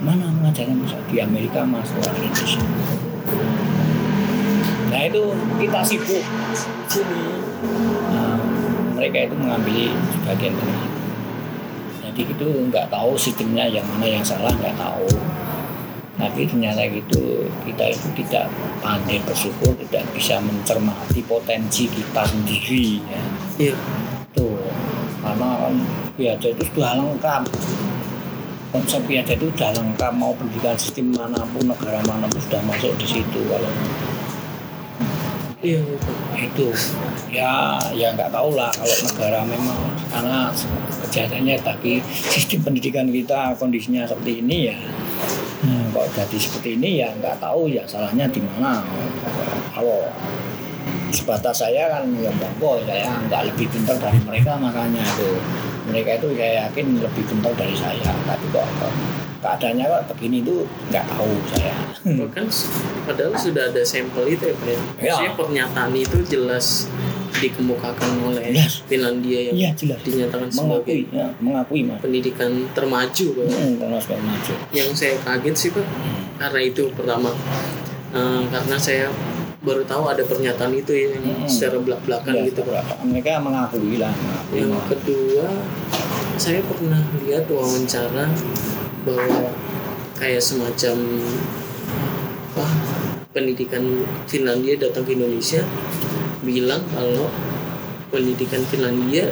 mana mengajarkan di Amerika mas Indonesia. Nah itu kita sibuk. Sini Nah, mereka itu mengambil sebagian dari itu. jadi itu nggak tahu sistemnya yang mana yang salah nggak tahu. Tapi ternyata gitu kita itu tidak pandai bersyukur tidak bisa mencermati potensi kita sendiri ya. Tuh karena kan biasa itu sudah lengkap. Konsep biasa itu sudah lengkap mau pendidikan sistem mana pun negara mana pun sudah masuk di situ kalau iya iya, itu. Ya ya nggak tahu lah kalau negara memang karena kejahatannya tapi sistem pendidikan kita kondisinya seperti ini ya. Hmm, kok jadi seperti ini ya nggak tahu ya salahnya di mana. Kalau sebatas saya kan ya monggo saya nggak lebih pintar dari mereka makanya itu. Mereka itu saya yakin lebih pintar dari saya tapi kok kok keadaannya kok begini itu nggak tahu saya. Bahkan padahal sudah ada sampel itu ya pak ya? Ya. Pernyataan itu jelas dikemukakan oleh Yes. Finlandia yang iya jelas. dinyatakan mengakui sebagai ya, mengakui mas. pendidikan termaju pak hmm, termasuk maju yang saya kaget sih pak karena itu pertama. Eh, karena saya baru tahu ada pernyataan itu ya yang Hmm. secara belak belakan Ya, gitu pak mereka mengakui lah mengakui yang kedua saya pernah lihat wawancara bahwa kayak semacam apa pendidikan Finlandia datang ke Indonesia bilang kalau pendidikan Finlandia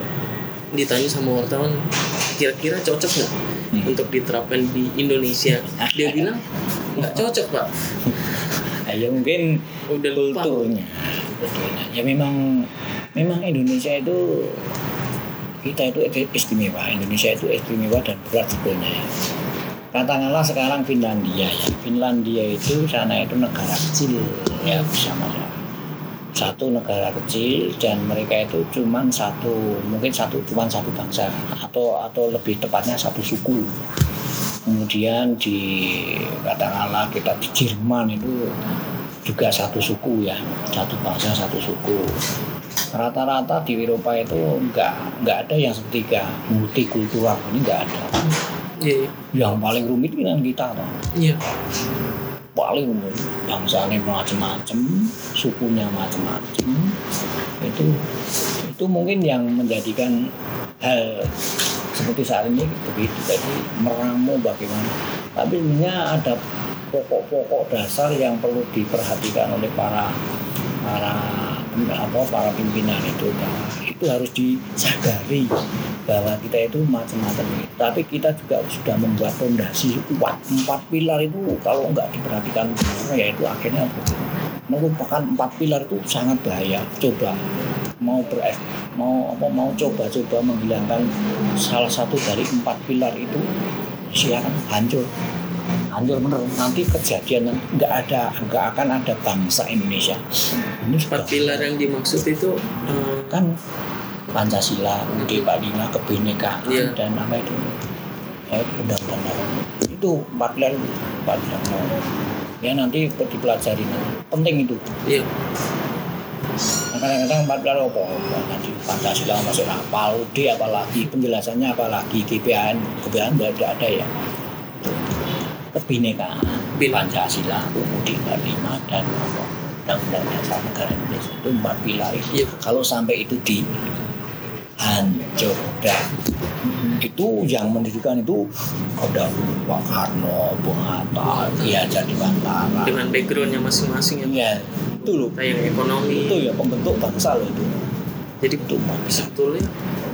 ditanya sama wartawan kira-kira cocok nggak Hmm. untuk diterapkan di Indonesia dia bilang nggak cocok pak [laughs] ya mungkin udah lupa. kulturnya sebetulnya ya memang memang Indonesia itu kita itu istimewa. Indonesia itu istimewa dan berat sebetulnya. Ya katakanlah sekarang Finlandia ya. Finlandia itu sana itu negara kecil. Ya bersama satu negara kecil dan mereka itu cuman satu mungkin satu cuman satu bangsa. Atau atau lebih tepatnya satu suku kemudian di katakanlah kita di Jerman itu juga satu suku ya satu bangsa satu suku rata-rata di Eropa itu nggak nggak ada yang sepertiga multikultural ini nggak ada Iya, iya. yang paling rumit kan kita toh. Iya. paling rumit bangsanya macam-macam sukunya macam-macam itu itu mungkin yang menjadikan hal seperti saat ini begitu jadi meramu bagaimana. Tapi sebenarnya ada pokok-pokok dasar yang perlu diperhatikan oleh para para apa para pimpinan itu. Bahwa itu harus disadari bahwa kita itu macam-macam. Tapi kita juga sudah membuat fondasi kuat. Empat pilar itu kalau nggak diperhatikan ya itu akhirnya merupakan empat pilar itu sangat bahaya. Coba mau ber mau apa mau coba-coba menghilangkan salah satu dari empat pilar itu siaran hancur. Hancur bener. Nanti kejadian nggak ada nggak akan ada bangsa Indonesia. Ini Empat pilar yang dimaksud itu eh, kan Pancasila, UUD 45, kebinekaan Iya. dan apa itu? Ya, undang-undang. Itu empat pilar empat pilar. ya nanti dipelajari. Nanti penting itu. Iya kadang-kadang empat apa? Wah, nanti Pancasila masuk apa UUD apalagi penjelasannya apalagi GBHN GBHN tidak ada ya? Kebinekaan Bin. Pancasila UUD 45 dan apa undang-undang dasar negara Indonesia itu empat pilar itu. Iya. kalau sampai itu di hancur dan itu yang mendirikan itu ada Pak Karno, Bung Hatta, Ki Hajar Dewantara. dengan backgroundnya masing-masing ya Ya, itu loh. Kita yang ekonomi Itu ya pembentuk bangsa loh itu. jadi Itu bisa sebetulnya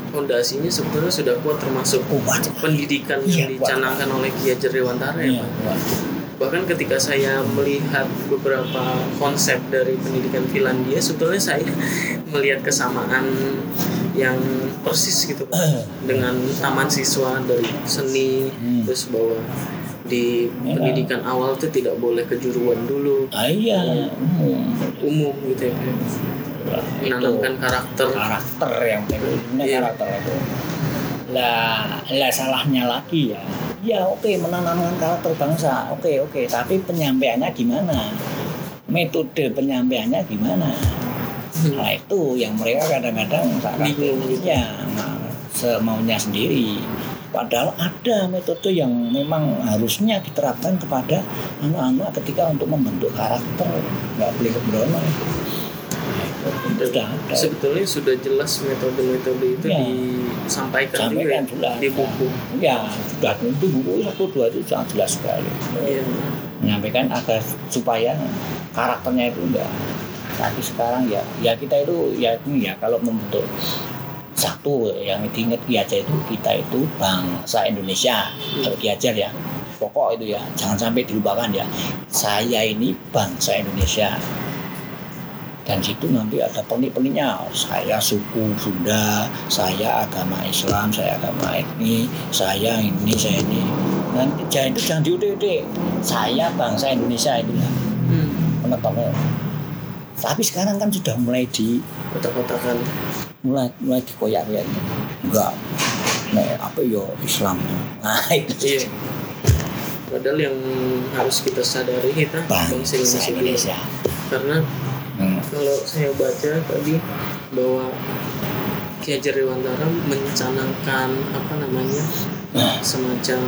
fondasinya sebetulnya sudah kuat termasuk kuat. pendidikan Iya, yang dicanangkan oleh Ki Hajar Dewantara ya Iya, Pak. kuat. bahkan ketika saya melihat beberapa konsep dari pendidikan Finlandia sebetulnya saya [laughs] melihat kesamaan yang persis gitu Pak. dengan taman siswa dari seni Hmm. terus bahwa di Iya. pendidikan awal itu tidak boleh kejuruan dulu Ah, iya, umum. umum gitu ya. Itu menanamkan karakter karakter yang penting Iya. karakter itu. Lah, lah salahnya lagi ya. Ya oke menanamkan karakter bangsa, oke oke. Tapi penyampaiannya gimana? Metode penyampaiannya gimana? Nah itu yang mereka kadang-kadang Bingung gitu. ya nah, semaunya sendiri. Padahal ada metode yang memang harusnya diterapkan kepada anak-anak ketika untuk membentuk karakter, nggak boleh kebrono. Itu sudah ada. sebetulnya sudah jelas metode-metode itu Ya. disampaikan juga Sampaikan ya, sudah di buku Ya, sudah itu buku satu dua itu sangat jelas sekali. Iya. Menyampaikan agar supaya karakternya itu enggak. Tapi sekarang ya, ya kita itu ya ini ya kalau membentuk satu yang diingat Ki Hajar itu kita itu bangsa Indonesia. Kalau Ki Hajar ya pokok itu ya jangan sampai dilupakan ya. Saya ini bangsa Indonesia. Dan situ nanti ada penik-peniknya. Saya suku Sunda saya agama Islam saya agama etni saya ini saya ini. Nanti jangan itu jangan diudik-udik saya bangsa Indonesia itu ya. Hmm. penetapnya tapi sekarang kan sudah mulai di kotak-kotakan mulai mulai dikoyak-koyak enggak. Nah, apa yo Islam. Nah itu. Iya. Padahal yang harus kita sadari kita bangsa Indonesia. Indonesia. karena Hmm. kalau saya baca tadi bahwa Ki Hajar Dewantara mencanangkan apa namanya Nah. semacam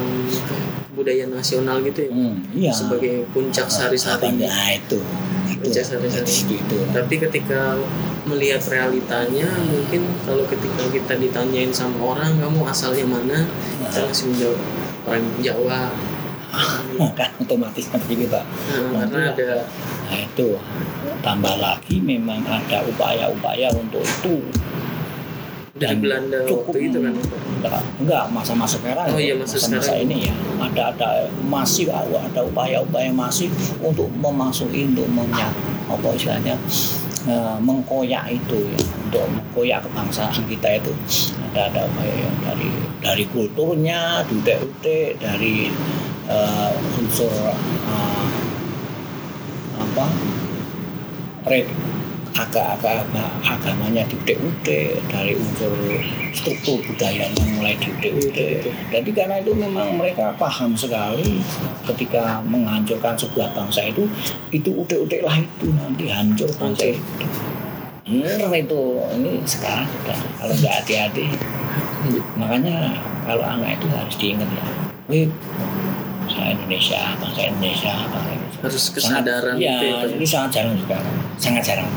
budaya nasional gitu ya Hmm, iya. sebagai puncak sari-sari. nah itu. Itu. Puncak sari-sari. Di situ itu. Tapi ketika melihat realitanya mungkin kalau ketika kita ditanyain sama orang kamu asalnya mana? Kita langsung menjawab orang Jawa. [laughs] Kan otomatis itu Pak. Nah, karena ada Nah itu. Tambah lagi memang ada upaya-upaya untuk itu. Dari Dan Belanda cukup waktu itu kan? enggak, enggak masa-masa sekarang Oh ya, iya, masa masa-masa sekarang. ini ya. Ada ada masih ada upaya-upaya masif untuk memasuki untuk menya apa istilahnya eh, mengkoyak itu ya untuk mengkoyak kebangsaan kita itu. Ada ada upaya yang dari dari kulturnya utek-utek dari eh, unsur eh, apa re- agak-agak agamanya diutek-utek dari unsur struktur budayanya mulai diutek-utek jadi karena itu memang mereka paham sekali ketika menghancurkan sebuah bangsa itu itu utek-utek lah itu nanti hancur bangsa itu. Bener itu ini sekarang sudah kalau nggak hati-hati. Makanya kalau anak itu harus diingat ya Wih, saya Indonesia bangsa Indonesia bangsa Indonesia. Harus kesadaran Iya, gitu ya, Pak. ini sangat jarang sekarang, sangat jarang.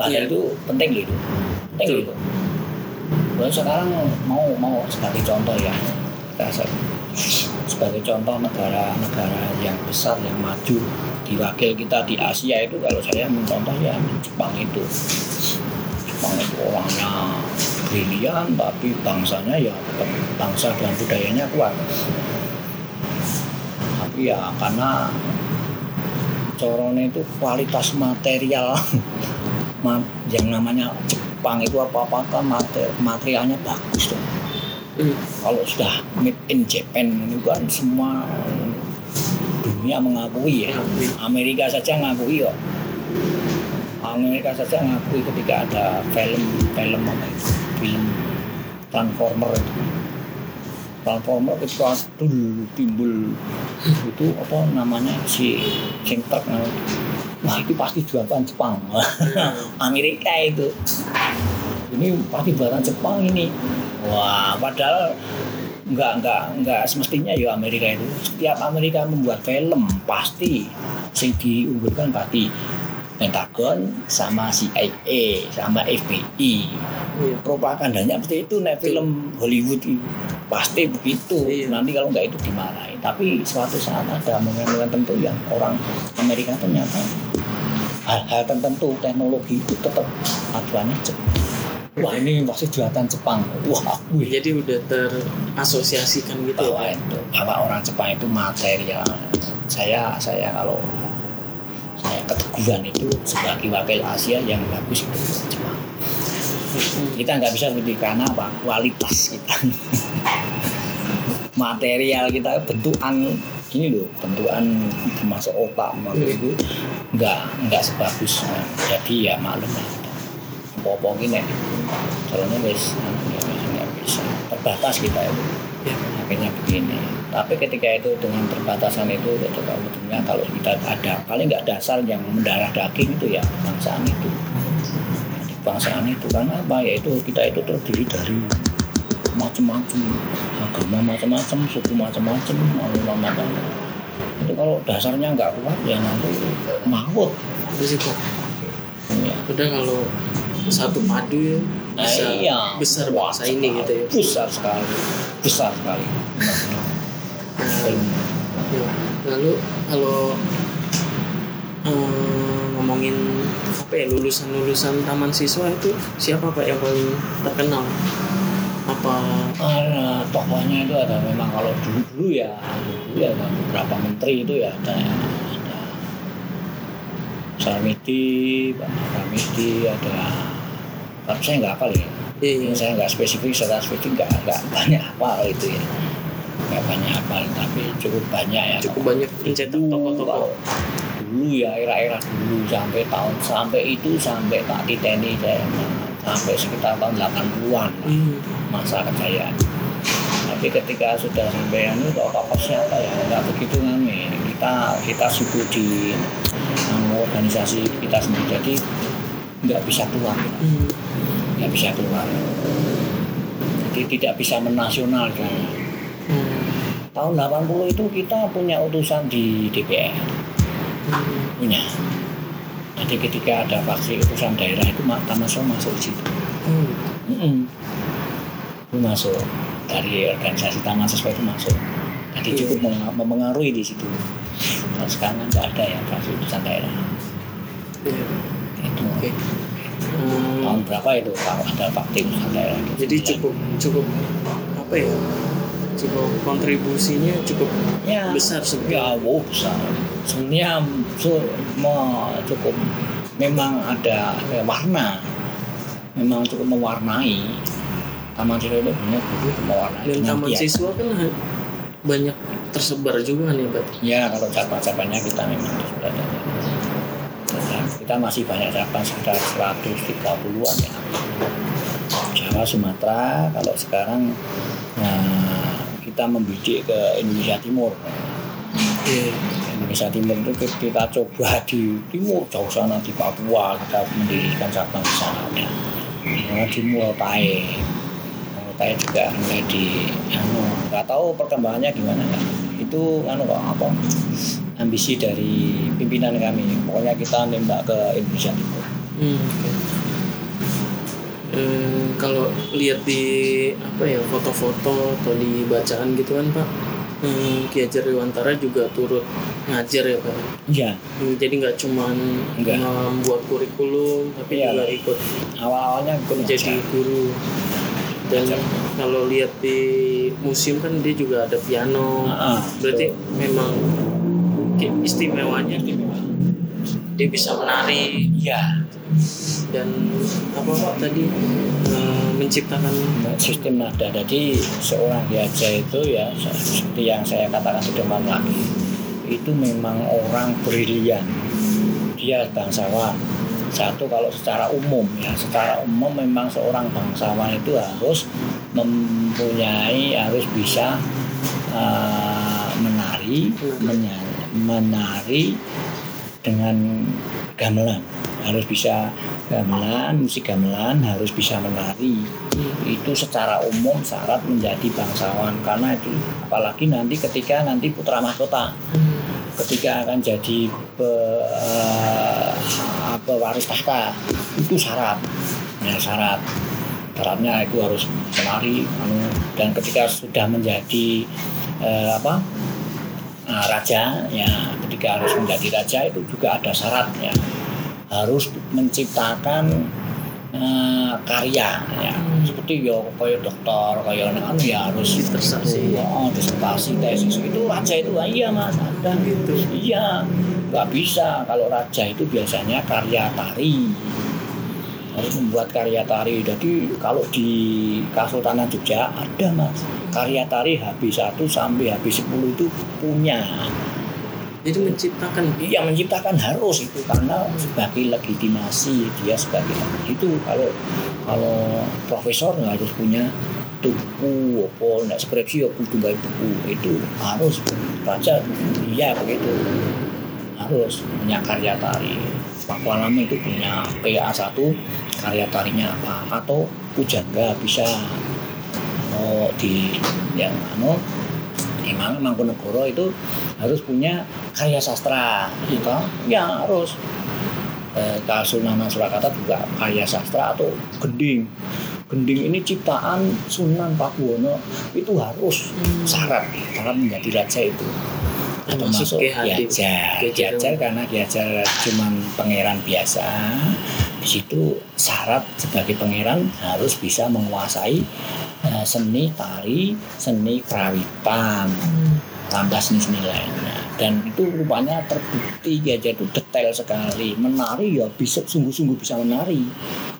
Padahal Iya. itu penting gitu, penting Betul. gitu. Kalau sekarang mau mau sebagai contoh ya, kita se- sebagai contoh negara-negara yang besar yang maju di wakil kita di Asia itu kalau saya mencontoh ya Jepang itu, Jepang itu orangnya brilian tapi bangsanya ya bangsa dan budayanya kuat. Tapi ya karena corone itu kualitas material ma- [laughs] yang namanya Jepang itu apa-apa kan mater- materialnya bagus tuh. Hmm. Kalau sudah made in Japan ini kan semua dunia mengakui ya. Mengakui. Amerika saja ngakui kok. Amerika saja ngakui ketika ada film film apa itu film Transformer itu Transformer itu dulu timbul itu apa namanya si sing truk namanya. Wah itu pasti buatan Jepang. [laughs] Amerika itu. Ini pasti buatan Jepang ini. Wah padahal nggak nggak nggak semestinya ya Amerika itu. Setiap Amerika membuat film pasti sing diunggulkan pasti Pentagon sama CIA sama FBI Iya. propagandanya seperti itu nek film Hollywood itu pasti begitu. Iya. nanti kalau nggak itu dimarahi tapi suatu saat ada momen-momen tertentu yang orang Amerika ternyata hal-hal tertentu teknologi itu tetap acuannya Jepang wah ini pasti buatan Jepang. Wah wih jadi udah terasosiasikan gitu bahwa ya itu. Bahwa orang Jepang itu material. Saya saya kalau saya keteguhan itu sebagai wakil Asia yang bagus itu kita nggak bisa seperti karena apa? Kualitas kita. [laughs] Material kita bentukan ini loh bentukan masuk otak Hmm. itu nggak nggak sebagus. Jadi ya maklum lah. Popo gini. Caranya wis ya wis nggak bisa. Terbatas kita itu. Ya. Akhirnya begini tapi ketika itu dengan perbatasan itu itu kalau betulnya kalau kita ada paling nggak dasar yang mendarah daging itu ya bangsaan itu. Bangsaan itu karena apa? Ya itu kita itu terdiri dari macam-macam agama macam-macam suku macam-macam macam-macam. Itu kalau dasarnya nggak kuat ya nanti maut itu? Ya. udah kalau satu padu bisa iya. besar Wah, bangsa ini gitu ya besar sekali besar sekali Nah, Film. ya. lalu kalau eh, ngomongin apa ya lulusan-lulusan taman siswa itu siapa pak yang paling terkenal apa Ada tokohnya itu ada memang kalau dulu dulu ya dulu ya ada beberapa menteri itu ya ada ada Sarmiti, Pak Sarmiti ada tapi saya nggak hafal ya. Iya. Iya saya nggak spesifik secara spesifik nggak nggak banyak hafal itu ya. Nggak banyak hafal tapi cukup banyak ya. Cukup banyak mencetak tokoh-tokoh. kalau dulu ya era-era dulu sampai tahun sampai itu sampai Pak Titeni saya sampai sekitar tahun 80-an hmm. masa kejayaan. Tapi ketika sudah sampai anu kok tokoh siapa ya? Nggak begitu ngami kita kita sibuk di anu, organisasi kita sendiri. Jadi nggak bisa keluar Hmm. nggak bisa keluar jadi tidak bisa menasional kan Hmm. tahun 80 itu kita punya utusan di DPR Hmm. punya jadi ketika ada faksi utusan daerah itu Tamaso masuk situ Oh, Mm-mm. itu masuk dari organisasi taman siswa itu masuk jadi Iya. cukup meng- mempengaruhi di situ kalau sekarang kan nggak ada ya faksi utusan daerah iya. Oke. Hmm. tahun berapa itu kalau ada utusan daerah jadi cukup cukup apa ya cukup kontribusinya cukup ya besar ya sebenarnya wow besar sebenarnya mau cukup memang ada ya, warna memang cukup mewarnai taman siswa itu benar betul mewarnai Dan taman kiat. siswa kan banyak tersebar juga ya Pak? ya kalau cabang-cabangnya kita memang sudah ada kita masih banyak cabang sekitar 130-an ya. Jawa Sumatera kalau sekarang nah, kita membidik ke Indonesia Timur. Iya. Indonesia Timur itu kita coba di timur jauh sana di Papua kita mendirikan cabang di sana ya. Nah, di Morotai Morotai juga mulai di anu nggak tahu perkembangannya gimana kan itu anu kok apa ambisi dari pimpinan kami pokoknya kita nembak ke Indonesia Timur Hmm, oke. Eh, kalau lihat di apa ya foto-foto atau di bacaan gitu kan Pak, hmm, Ki Hajar Dewantara juga turut ngajar ya Pak. iya Hmm, Jadi nggak cuman Nggak. membuat kurikulum, tapi Iya, juga ikut awal-awalnya ikut jadi ngajar. guru. Dan Ngajar. kalau lihat di museum kan dia juga ada piano. Ah, Berarti betul. memang istimewanya dia bisa menari. Iya. Dan apa Pak tadi eh, menciptakan sistem nada jadi seorang diaja itu ya seperti yang saya katakan di depan lagi itu memang orang brilian. Dia bangsawan. Satu kalau secara umum ya secara umum memang seorang bangsawan itu harus mempunyai harus bisa uh, menari. menyanyi, menari dengan gamelan. Harus bisa gamelan musik gamelan harus bisa menari. Itu secara umum syarat menjadi bangsawan. Karena itu apalagi nanti ketika nanti putra mahkota. Ketika akan jadi pe- eh, apa waris tahta. Itu syarat. Ya syarat. Syaratnya itu harus menari anu, dan ketika sudah menjadi eh, apa eh, raja ya ketika harus menjadi raja itu juga ada syaratnya. Harus menciptakan eh, karya ya. Seperti yo kaya dokter kaya anu ya harus Disertasi. oh, disertasi tesis. Itu raja itu ah, iya mas ada. Gitu. iya nggak bisa. Kalau raja itu biasanya karya tari harus membuat karya tari. Jadi kalau di Kesultanan Jogja ada mas. Karya tari HB1 sampai HB10 itu punya. Jadi menciptakan Iya menciptakan harus itu. Karena sebagai legitimasi dia sebagai itu kalau kalau profesor nggak harus punya buku apa nggak skripsi ya kudu gawe buku itu harus baca. Iya begitu. Harus punya karya tari Pak Walam itu punya PA 1 karya tarinya apa? Atau pujangga bisa oh, di yang anu di mana Mangkunegoro itu harus punya karya sastra gitu. Ya harus. Eh, Kasunanan Surakarta juga karya sastra atau gending. Gending ini ciptaan Sunan Pakuwono itu harus syarat syarat menjadi raja itu Termasuk Hadim. Kiajar karena Kiajar cuman pangeran biasa. Di situ syarat sebagai pangeran harus bisa menguasai eh, seni tari seni kerawitan tambah seni-seni lainnya dan itu rupanya terbukti Kiajar itu detail sekali. Menari ya bisa sungguh-sungguh bisa menari.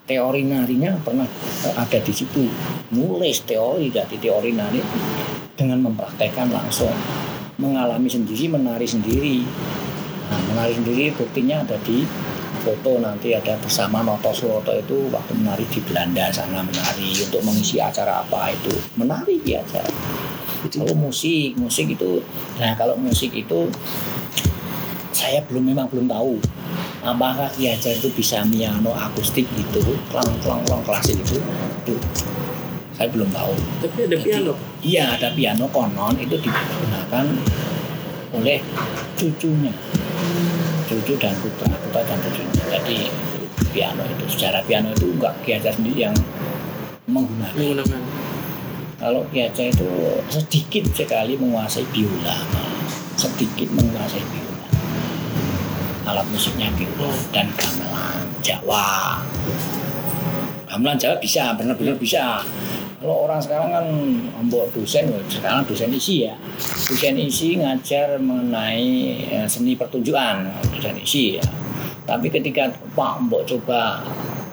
Teori narinya pernah eh, ada di situ. Nulis teori dari teori nari dengan mempraktekkan langsung mengalami sendiri menari sendiri. Nah, menari sendiri buktinya ada di foto nanti ada bersama Noto Suroto itu waktu menari di Belanda sana menari untuk mengisi acara apa itu. Menari biasa. Kalau musik musik itu nah kalau musik itu saya belum memang belum tahu. Apakah Ki Hajar itu bisa piano akustik gitu klang klang klang klasik itu. Itu saya belum tahu. Tapi ada Jadi, piano. Iya ada piano konon itu digunakan oleh cucunya. Cucu dan putra putra dan cucunya. Jadi piano itu secara piano itu enggak Ki Hajar sendiri yang menggunakan. Menggunakan. Kalau Ki Hajar itu sedikit sekali menguasai biola sedikit menguasai biola. Alat musiknya biola dan gamelan Jawa. Gamelan Jawa bisa benar-benar bisa kalau orang sekarang kan mbok dosen sekarang dosen isi ya. Dosen isi ngajar mengenai eh, seni pertunjukan dosen isi ya. Tapi ketika Pak Mbok coba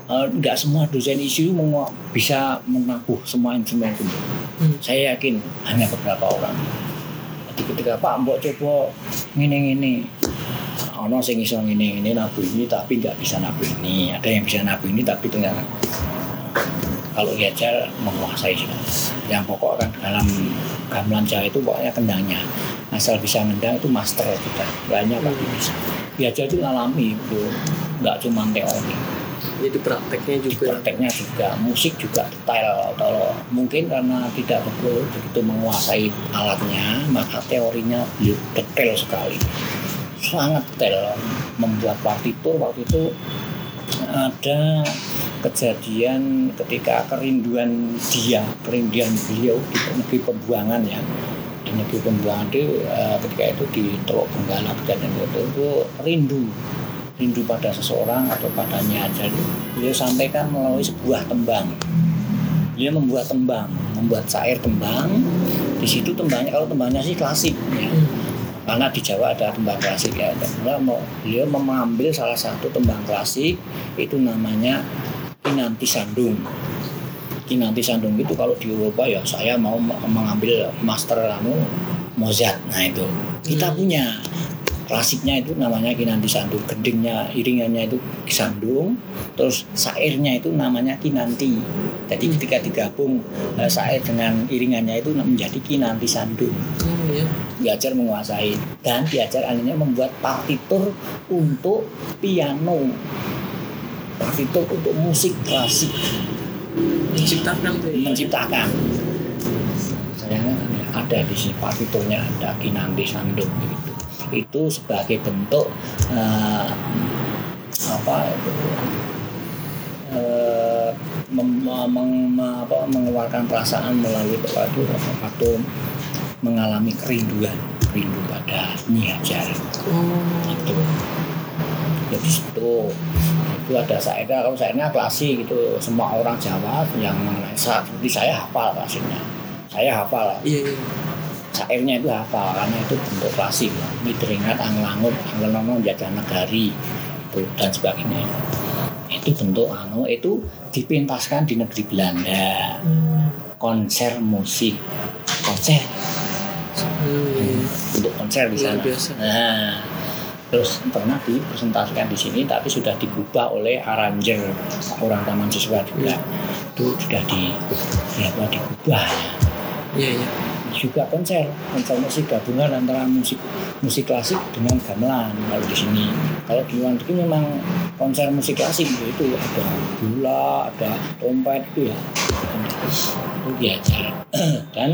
eh, nggak semua dosen mengu- bisa menabuh semua instrumen itu. Hmm. saya yakin hanya beberapa orang. Jadi ketika Pak Mbok coba ngene-ngene ono sing iso ngene ngene nabuh ini tapi nggak bisa nabuh ini. Ada yang bisa nabuh ini tapi ternyata kalau Yajar menguasai yang pokok kan dalam gamelan Jawa itu pokoknya kendangnya. Asal bisa ngendang itu master sudah lainnya pasti bisa. Yajar itu ngalami itu nggak cuma teori. Jadi prakteknya di juga. prakteknya juga. Musik juga detail. Kalau mungkin karena tidak betul begitu menguasai alatnya maka teorinya detail sekali. Sangat detail. Membuat partitur waktu itu ada kejadian ketika kerinduan dia kerinduan beliau di negeri pembuangan ya. Di negeri pembuangan itu eh, ketika itu di Teluk Benggala kejadian itu, itu rindu. Rindu pada seseorang atau padanya aja beliau sampaikan melalui sebuah tembang. Dia membuat tembang membuat syair tembang. Di situ tembangnya kalau tembangnya sih klasik ya karena di Jawa ada tembang klasik ya. Dan beliau mau beliau mengambil salah satu tembang klasik itu namanya Kinanti Sandung. Kinanti Sandung itu kalau di Eropa ya saya mau me- mengambil master anu Mozart. Nah itu. Kita Hmm. punya. Klasiknya itu namanya Kinanti Sandung gendingnya iringannya itu Sandung terus syairnya itu namanya Kinanti. Jadi Hmm. ketika digabung eh, syair dengan iringannya itu menjadi Kinanti Sandung. Ya. Diajar menguasai. Dan diajar akhirnya membuat partitur untuk piano. Partitur untuk musik klasik. Menciptakan ya. menciptakan. Sayangnya ada di sini partiturnya ada Kinanti Sandung gitu. Itu sebagai bentuk eh, apa itu? Eh, mem- meng- me- apa, mengeluarkan perasaan melalui waktu waktu mengalami kerinduan rindu pada Nyi Hajar. Oh. itu jadi itu itu ada sairnya kalau sairnya klasik gitu. Semua orang Jawa yang mengenai seperti saya hafal klasiknya. Saya hafal. Iya iya. sairnya itu hafal karena itu bentuk klasik mitringat anglangut anglangut jajah negari itu dan sebagainya. Itu bentuk anu itu dipentaskan di negeri Belanda. Hmm. konser musik. Konser Hmm, untuk konser di sana biasa. Nah, terus pernah dipresentasikan di sini tapi sudah digubah oleh arranger orang taman siswa juga. Itu sudah di ya, apa, digubah. Iya iya. Juga konser, konser musik gabungan antara musik musik klasik dengan gamelan kalau di sini. Kalau di luar negeri memang konser musik klasik itu ada gula, ada trompet itu ya. Itu diajar. [clears throat] Dan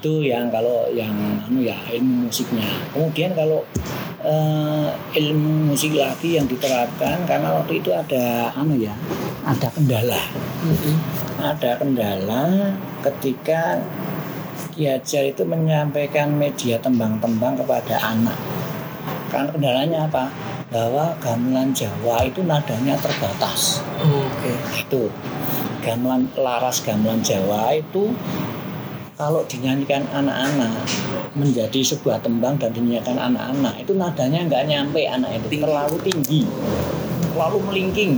itu yang kalau yang anu ya ilmu musiknya. Kemudian kalau eh, ilmu musik lagi yang diterapkan karena waktu itu ada anu ya ada kendala. Hmm. ada kendala ketika Ki Hajar itu menyampaikan media tembang-tembang kepada anak. Karena kendalanya apa? Bahwa gamelan Jawa itu nadanya terbatas. Oke. itu. Gamelan laras gamelan Jawa itu kalau dinyanyikan anak-anak menjadi sebuah tembang dan dinyanyikan anak-anak itu nadanya nggak nyampe anak itu. Tinggi. terlalu tinggi. Terlalu melingking.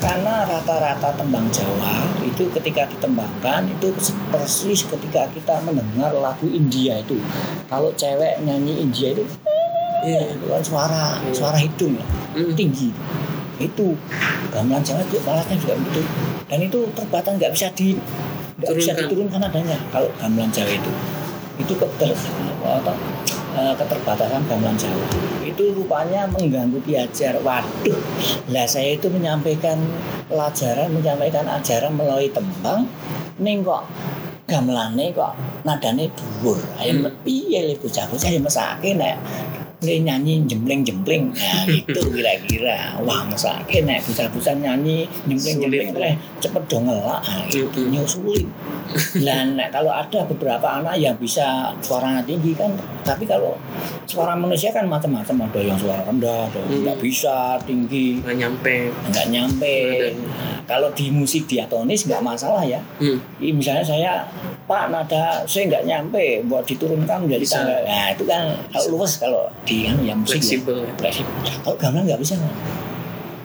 Karena rata-rata tembang Jawa itu ketika ditembangkan itu persis ketika kita mendengar lagu India itu. Kalau cewek nyanyi India itu Iya. itu kan suara suara hidung ya. Hmm. tinggi. Itu. Gamelan Jawa juga alatnya juga begitu. Dan itu terbatas nggak bisa di nggak bisa Turunkan. diturunkan adanya kalau gamelan Jawa itu itu keter, apa, eh, keterbatasan gamelan Jawa itu rupanya mengganggu Ki Hajar waduh lah saya itu menyampaikan pelajaran menyampaikan ajaran melalui tembang ning kok gamelane kok nadane dhuwur ayo Hmm. piye le bocah-bocah ya mesake nek dia nyanyi jempleng-jempleng nah [laughs] gitu kira-kira. Wah mesake nek bocah-bocah nyanyi jempleng-jempleng Sulit. eh cepet dong ngelak. Nah, itu nyusulin lah nek kalau ada beberapa anak yang bisa suaranya tinggi kan tapi kalau suara manusia kan macam-macam ada yang suara rendah ada yang Hmm. nggak bisa tinggi. Nggak nyampe. nggak nyampe. Nadanya. Kalau di musik diatonis nggak masalah ya. Hmm. Misalnya saya Pak nada saya nggak nyampe buat diturunkan menjadi Bisa. tangga. Nah itu kan kalau luas kalau di kan yang musik ya. Fleksibel ya. Fleksibel. Kalau gamelan nggak bisa.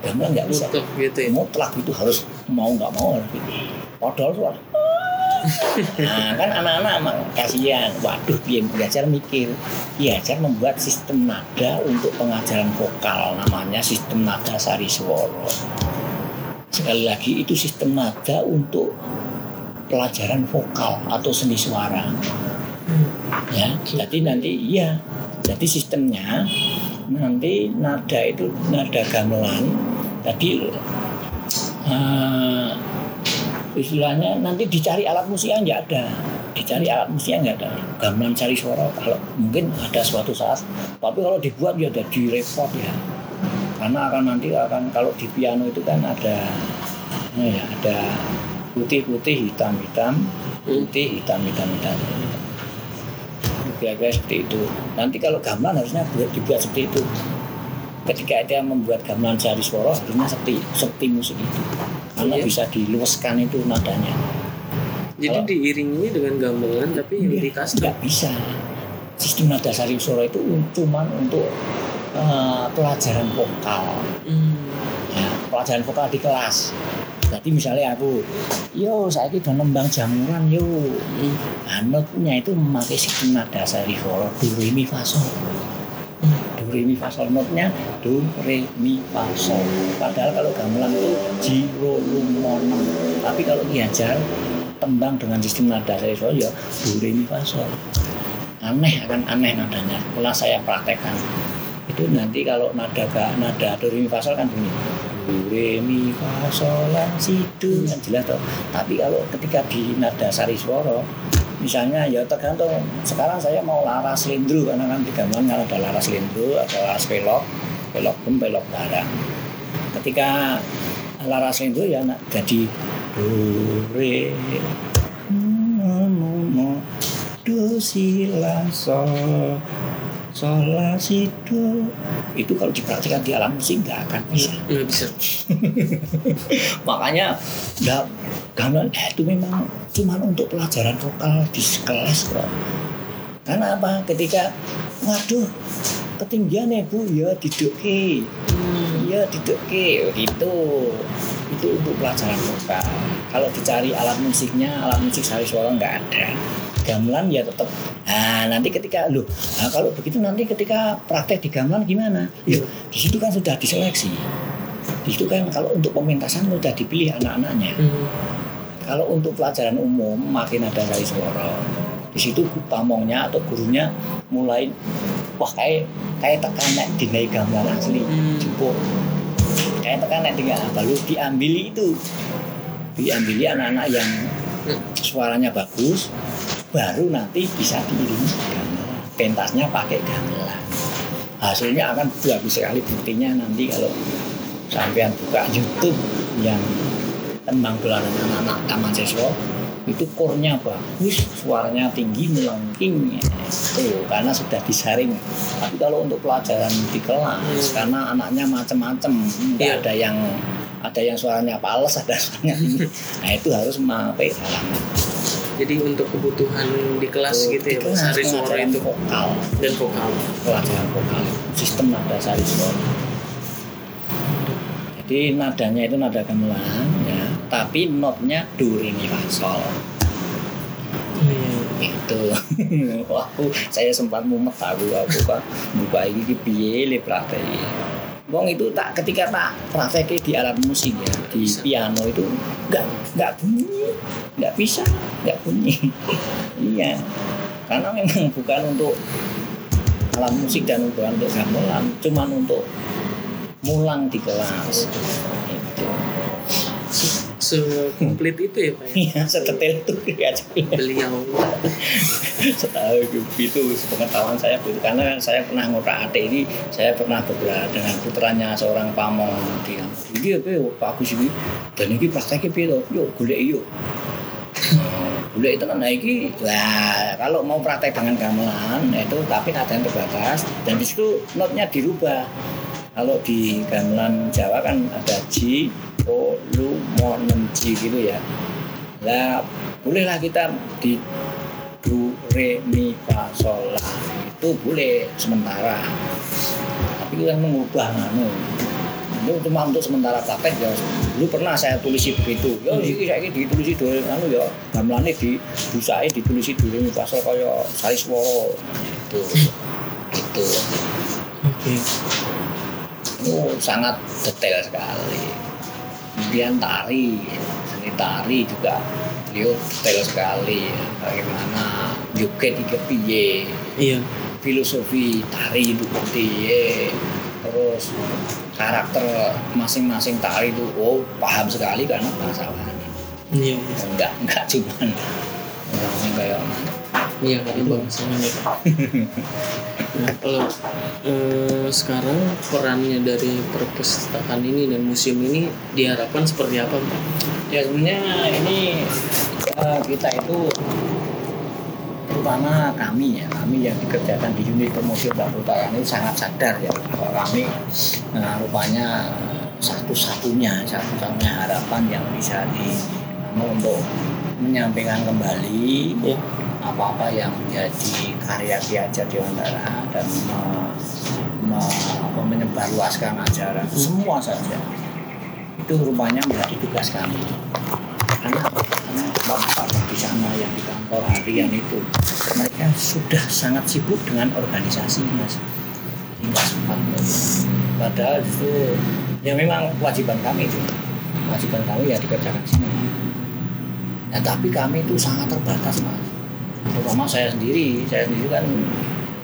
Gamelan nggak bisa. Mutlak gitu ya. Mutlak itu harus mau nggak mau harus gitu. Padahal suara. [laughs] Nah kan anak-anak emang kasihan. Waduh, dia belajar mikir. Belajar membuat sistem nada untuk pengajaran vokal. Namanya sistem nada sari swara. Sekali lagi itu sistem nada untuk pelajaran vokal atau seni suara. Ya, jadi nanti iya. Jadi sistemnya nanti nada itu nada gamelan. Tadi eh, istilahnya nanti dicari alat musiknya nggak ada dicari alat musiknya nggak ada gamelan cari suara kalau mungkin ada suatu saat tapi kalau dibuat ya jadi repot ya karena akan nanti akan kalau di piano itu kan ada ya ada putih putih hitam hitam putih hitam hitam hitam kira-kira seperti itu. Nanti kalau gamelan harusnya buat dibuat seperti itu. Ketika dia membuat gamelan cari suara harusnya seperti seperti musik itu. Karena Iya. bisa diluaskan itu nadanya. Jadi Kalau- diiringi dengan gamelan tapi yang custom. nggak bisa. Sistem nada sari suara itu cuma untuk eh, pelajaran vokal. Hmm. ya, pelajaran vokal di kelas. Jadi misalnya aku yo saya udah nembang jamuran yo. Hmm. notnya itu memakai sistem nada sari suara do re mi fa sol do re mi fa sol notnya do re mi fa sol padahal kalau gamelan itu ji ro lu mo nem tapi kalau diajar tembang dengan sistem nada suara ya do re mi fa sol aneh akan aneh nadanya. Setelah saya praktekkan itu nanti kalau nada gak nada do re mi fa sol kan bunyi do re mi fa sol la si do kan jelas toh. Tapi kalau ketika di nada sari suara misalnya ya tergantung. Sekarang saya mau laras lindru karena kan di gamelan kan ada laras lindru ada laras pelok pelok pun pelok barang. Ketika laras lindru ya nak jadi do re do si la sol sol la si do itu kalau dipraktikkan di alam musik nggak akan bisa. Nggak bisa. [laughs] makanya nggak gamelan eh, itu memang cuma untuk pelajaran vokal di kelas kok. Karena apa? Ketika waduh ketinggian ya bu. Ya diduki ya diduki gitu. Itu untuk pelajaran vokal. Kalau dicari alat musiknya alat musik sari suara nggak ada gamelan ya tetap nah nanti ketika loh nah kalau begitu nanti ketika praktek di gamelan gimana? Ya di situ kan sudah diseleksi. Di situ kan kalau untuk pementasan sudah dipilih anak-anaknya. Hmm. kalau untuk pelajaran umum makin ada sari suara. Di situ pamongnya atau gurunya mulai wah kayak kayak tekan nek dinai gamelan asli Hmm. kayak tekan nek dengan baru diambil itu. Diambil anak-anak yang suaranya bagus baru nanti bisa diiringi gamelan. Pentasnya pakai gamelan. Hasilnya akan bagus sekali. Buktinya nanti kalau sampean buka YouTube yang tembang dolanan anak-anak taman siswa itu kornya bagus suaranya tinggi melengking. Tuh karena sudah disaring. Tapi kalau untuk pelajaran di kelas karena anaknya macam-macam Iya. ada yang ada yang suaranya pales ada suaranya tinggi. Nah itu harus memakai halaman Jadi untuk kebutuhan di kelas gitu ya, Di kelas, sari suara itu. vokal. Dan vokal. pelajaran vokal. Sistem nada sari suara. Jadi nadanya itu nada gamelan ya. Tapi notnya do re mi fa sol itu. Wah [laughs] aku saya sempat mumet aku aku kan buka ini piye le praktek Wong itu tak ketika tak praktek di alat musik ya di Bisa. piano itu nggak nggak bunyi nggak bisa nggak bunyi. [laughs] Iya karena memang bukan untuk alat musik dan bukan untuk gamelan cuman untuk mulang di kelas. Itu Sekomplit itu ya Pak? Ya? iya setetel itu ya Beliau. Setahu itu sepengetahuan saya begitu karena saya pernah ngotak ate ini saya pernah beberapa dengan putranya seorang pamong. Di ini apa ya bagus ini? Dan ini prakteknya piye to? Yuk golek yuk golek itu kan nah lah kalau mau praktek dengan gamelan itu tapi ada yang terbatas. Dan di situ notnya dirubah. Kalau di gamelan Jawa kan ada G oh 6G gitu ya. Lah bolehlah kita di do re mi fa sol la. Itu boleh sementara. Tapi kita mengubah anu itu cuma untuk sementara praktek ya. Dulu pernah saya tulisi begitu? Ya iki saiki ditulisi do anu ya. Gamelane di busake ditulisi do re mi fa sol kaya sari swara. Itu gitu. Oke. itu sangat detail sekali kemudian tari seni tari juga beliau detail sekali bagaimana joget iki piye Iya. filosofi tari itu piye terus karakter masing-masing tari itu oh paham sekali karena bahasa lain Iya. enggak enggak cuman orang kayak Iya, bahasanya [laughs] nih. Nah, kalau eh, sekarang perannya dari perpustakaan ini dan museum ini diharapkan seperti apa, Pak? ya sebenarnya ini eh, kita itu terutama kami ya kami yang dikerjakan di unit promosi perpustakaan ini sangat sadar ya bahwa kami nah, rupanya satu-satunya satu-satunya harapan yang bisa di anu, untuk menyampaikan kembali Ya. Apa-apa yang menjadi karya Ki Hajar Dewantara dan me- me- apa, menyebarluaskan ajaran semua saja. Itu rupanya menjadi tugas kami. Karena karena bapak di sana yang di kantor harian itu mereka sudah sangat sibuk dengan organisasi mas. Jadi nggak sempat padahal itu ya memang kewajiban kami itu. Kewajiban kami ya dikerjakan di sini. Ya tapi kami itu sangat terbatas mas terutama saya sendiri saya sendiri kan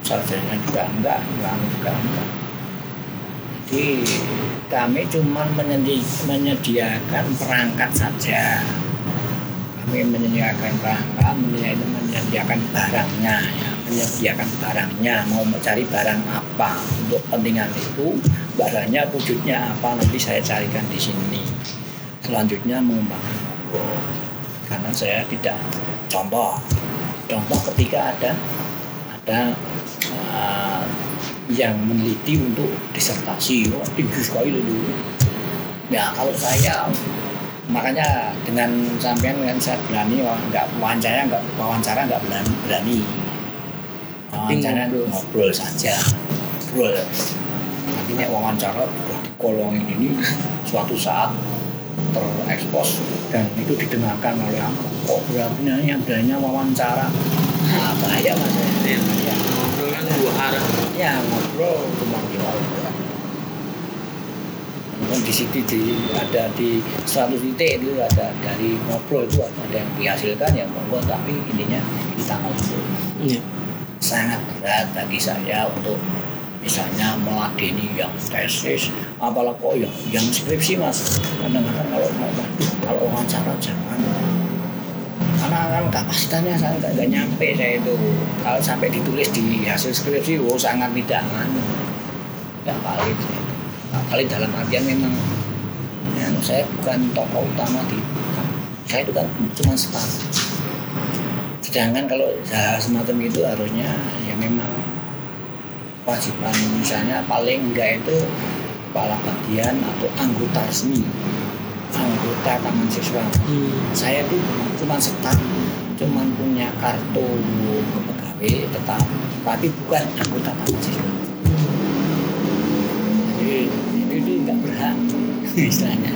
sarjana juga enggak enggak enggak, enggak. jadi kami cuma menyedi- menyediakan perangkat saja. Kami menyediakan perangkat menyediakan, menyediakan barangnya ya. Menyediakan barangnya mau mencari barang apa untuk kepentingan itu barangnya wujudnya apa nanti saya carikan di sini. Selanjutnya mengembangkan karena saya tidak contoh contoh ketika ada ada uh, yang meneliti untuk disertasi. Wah tinggi sekali dulu. Ya kalau saya makanya dengan sampean dengan saya berani wah, nggak wawancara nggak wawancara nggak berani berani. Wawancara ngobrol. ngobrol saja. Ngobrol. Tapi nek wawancara dikolongin ini suatu saat terekspos dan itu didengarkan oleh aku kok berani berani wawancara nah, bahaya mas ya, ya. Ngobrol kan dua arah. ya ngobrol cuma di ngobrol Mungkin di situ di, ada di satu titik itu ada dari ngobrol itu ada yang dihasilkan ya ngobrol tapi intinya kita ngobrol Iya. sangat berat bagi saya untuk misalnya meladeni yang tesis apalagi kok yang yang skripsi mas. Kadang-kadang kalau mau waduh kalau wawancara jangan karena kan kapasitasnya saya nggak nyampe saya itu. Kalau sampai ditulis di hasil skripsi oh sangat tidak anu nggak valid. Nggak valid dalam artian memang ya, saya bukan tokoh utama di saya itu kan cuma staff. Sedangkan kalau semacam itu harusnya ya memang kewajiban misalnya paling enggak itu kepala bagian atau anggota resmi anggota taman siswa Hmm. saya tuh cuma staf cuma punya kartu kepegawai tetap tapi bukan anggota taman siswa jadi itu itu nggak berhak [laughs] istilahnya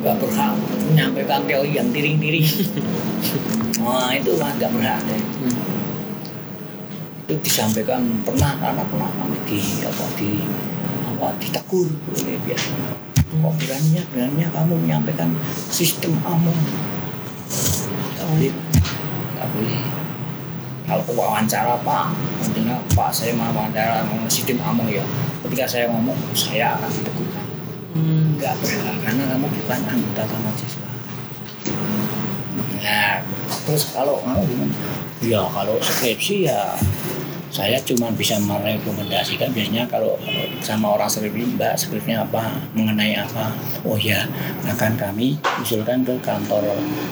nggak berhak menyampaikan teori yang tiring-tiring [laughs] Wah itu mah nggak berhak deh. Hmm. Itu disampaikan pernah karena pernah kami di apa di apa ditegur oleh biasa. Kok beraninya beraninya kamu menyampaikan sistem amon? Nggak boleh, nggak boleh. Kalau wawancara Pak, nantinya Pak saya mau wawancara mau sistem amon ya. Ketika saya ngomong, saya akan ditegurkan. Hmm. Nggak berhak karena kamu bukan anggota taman siswa. Nah, terus kalau mau gimana? Ya kalau skripsi ya saya cuma bisa merekomendasikan biasanya kalau sama orang skripsi mbak skripsinya apa mengenai apa oh ya akan kami usulkan ke kantor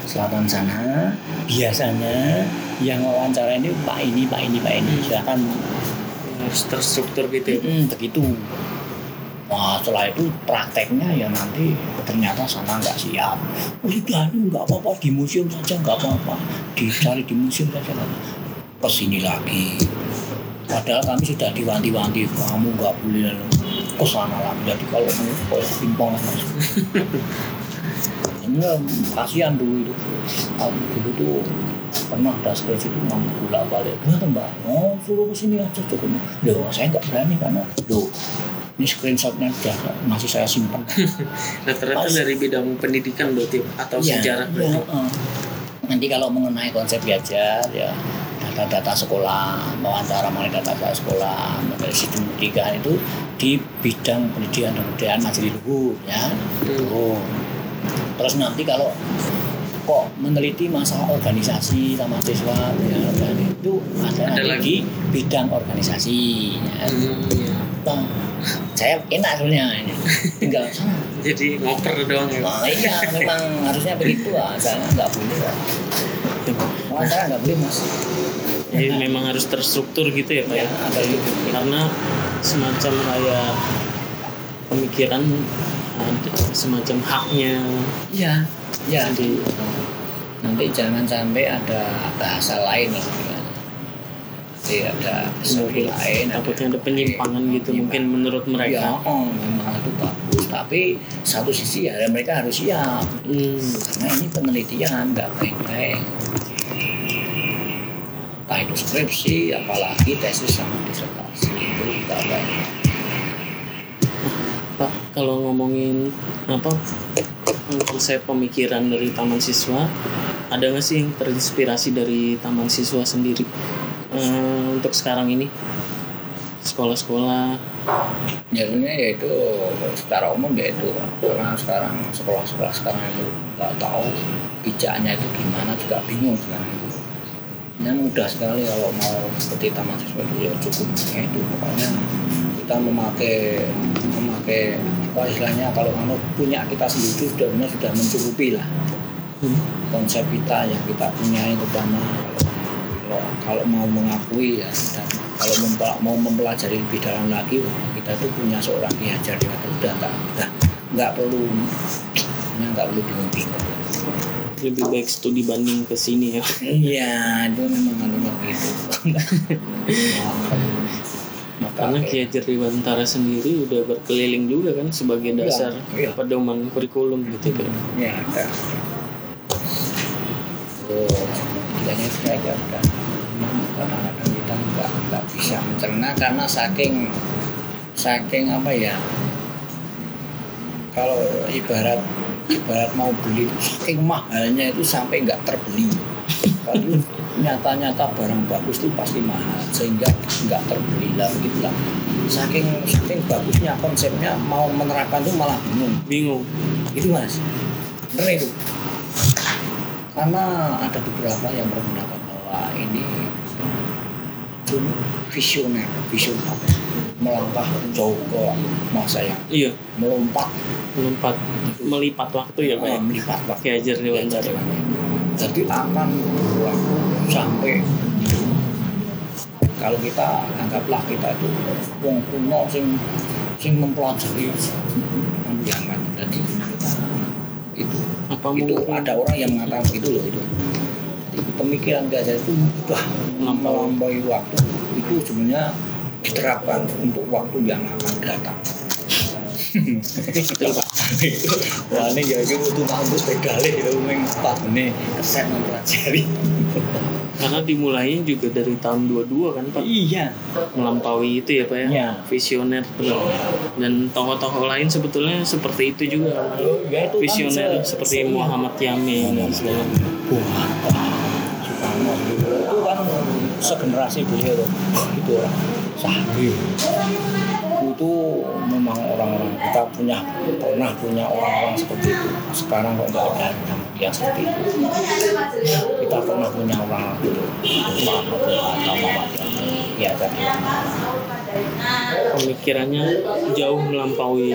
selatan sana biasanya yang wawancara ini pak ini pak ini pak ini silakan terstruktur gitu ya. Mm, begitu. Wah Nah, setelah itu prakteknya ya nanti ternyata sana nggak siap. Oh, sudah, ini nggak apa-apa di museum saja nggak apa-apa. Dicari di museum saja nggak apa-apa. Ke sini lagi. Padahal kami sudah diwanti-wanti, kamu nggak boleh ke sana lagi. Jadi kalau kamu kayak pingpong lah mas. Ini kasihan dulu itu. Aku dulu tuh pernah das ke situ mau bolak balik gimana mbak oh suruh ke sini aja cukup loh saya nggak berani karena loh ini screenshotnya udah masih saya simpan [laughs] Rata-rata Pas. dari bidang pendidikan berarti atau Iya, sejarah iya, berarti. heeh. nanti kalau mengenai konsep belajar ya data-data sekolah wawancara mengenai data sekolah dari sistem pendidikan itu di bidang pendidikan dan kebudayaan masih luhur ya Tuh. terus nanti kalau kok meneliti masalah organisasi sama siswa ya, dan itu ada, Ada lagi bidang organisasi ya. Hmm, iya. Bang, saya enak sebenarnya ini tinggal sana [laughs] Jadi ngoper doang ya. Nah, iya, memang harusnya begitu lah. Saya nggak boleh lah. Wawancara nggak boleh mas. Jadi memang harus terstruktur gitu ya Pak Ya, ya. ada itu. Karena semacam kayak pemikiran ada semacam haknya Iya, iya. jadi Nanti jangan sampai ada bahasa lain lah. Nanti ada story lain. ada- takutnya ada penyimpangan gitu mungkin menurut Ya, mereka. oh, memang itu bagus. Tapi satu sisi ya mereka harus siap. Hmm, Karena ini penelitian nggak baik-baik. Entah itu skripsi, apalagi tesis sama disertasi itu nggak baik. Pak, kalau ngomongin apa konsep pemikiran dari taman siswa, ada nggak sih yang terinspirasi dari taman siswa sendiri Eh, untuk sekarang ini? Sekolah-sekolah, Jadinya yaitu secara umum yaitu karena sekarang sekolah-sekolah sekarang itu nggak tahu bijaknya itu gimana juga bingung sekarang Ini mudah sekali kalau mau seperti taman siswa itu ya cukup ya itu. Pokoknya kita memakai memakai apa istilahnya kalau kamu punya kita sendiri sudah benar sudah mencukupi lah. Konsep kita yang kita punya terutama kalau kalau mau mengakui ya dan kalau mempe- mau mempelajari lebih dalam lagi kita itu punya seorang Ki Hajar Dewata sudah nggak udah nggak perlu ya nggak perlu bingung-bingung lebih baik studi banding ke sini ya. iya itu memang begitu Maka, Karena Ki Hajar Dewantara sendiri udah berkeliling juga kan sebagai Iya, dasar iya. pedoman kurikulum gitu kan. ya ada oh tidaknya itu Memang kadang-kadang kita nggak nggak bisa mencerna karena saking saking apa ya kalau ibarat ibarat mau beli saking mahalnya itu sampai nggak terbeli. Kalau nyata-nyata barang bagus itu pasti mahal sehingga nggak terbeli lah begitulah saking saking bagusnya konsepnya mau menerapkan itu malah bingung. Bingung. itu mas. Bener itu. Karena ada beberapa yang berpendapat bahwa ini visioner visioner melangkah jauh ke masa yang Iya, melompat. Melompat. Melipat waktu ya Pak. ya? melipat waktu. Ki Hajar Dewantara. jadi akan berlaku sampai kalau kita anggaplah kita itu wong kuno sing sing mempelajari kan jadi kita itu Apa itu mungkin? ada orang yang mengatakan begitu loh itu. Jadi pemikiran gajah itu wah melampaui waktu. Itu sebenarnya diterapkan untuk waktu yang akan datang Wah ini ya itu butuh kampus pedale itu meng empat ini keset mempelajari. karena dimulainya juga dari tahun 22 kan Pak. Iya. Melampaui itu ya Pak ya. Iya. Visioner dan tokoh-tokoh lain sebetulnya seperti itu juga. Ya itu Visioner kan se- seperti se- Muhammad Yamin dan segala Wah, itu kan segenerasi beliau loh. Itu orang sahih. Itu memang orang-orang kita punya pernah punya orang-orang seperti itu. Sekarang kok nggak ada yang seperti itu. Kita pernah punya orang itu. Soekarno, Bung Hatta, Muhammad Yamin. Ya tadi. pemikirannya jauh melampaui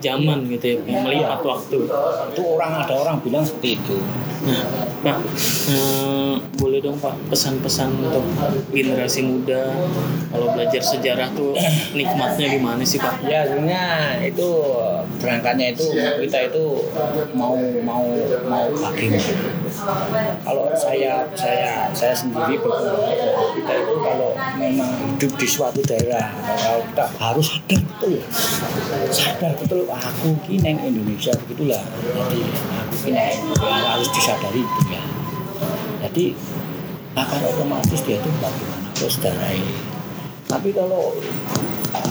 zaman gitu ya, melipat waktu. Itu orang ada orang bilang seperti itu. Nah, Pak, eh, boleh dong Pak pesan-pesan untuk generasi muda kalau belajar sejarah tuh [clears throat] nikmatnya gimana sih Pak? Ya sebenarnya itu berangkatnya itu kita itu mau mau mau bagaimana? Kalau saya saya saya sendiri kita itu kalau memang hidup di suatu daerah kalau kita harus sadar betul sadar betul aku kini Indonesia begitulah jadi aku kini ya, harus disadari itu ya jadi akan otomatis dia itu bagaimana? Saudara ini tapi kalau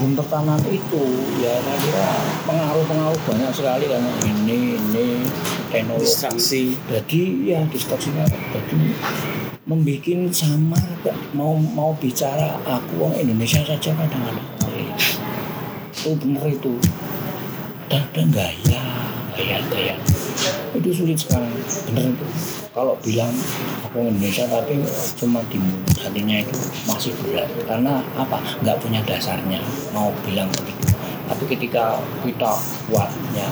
belum tertanam itu ya kira pengaruh-pengaruh banyak sekali karena ini ini teknologi. Distraksi. jadi ya distraksinya jadi membuat sama mau mau bicara aku orang Indonesia saja kadang-kadang. Itu bener itu. Dan dan gaya gaya gaya itu sulit sekarang. Bener itu kalau bilang aku Indonesia tapi cuma di hatinya itu masih berat. Karena apa? Nggak punya dasarnya mau bilang begitu. Tapi ketika kita kuat ya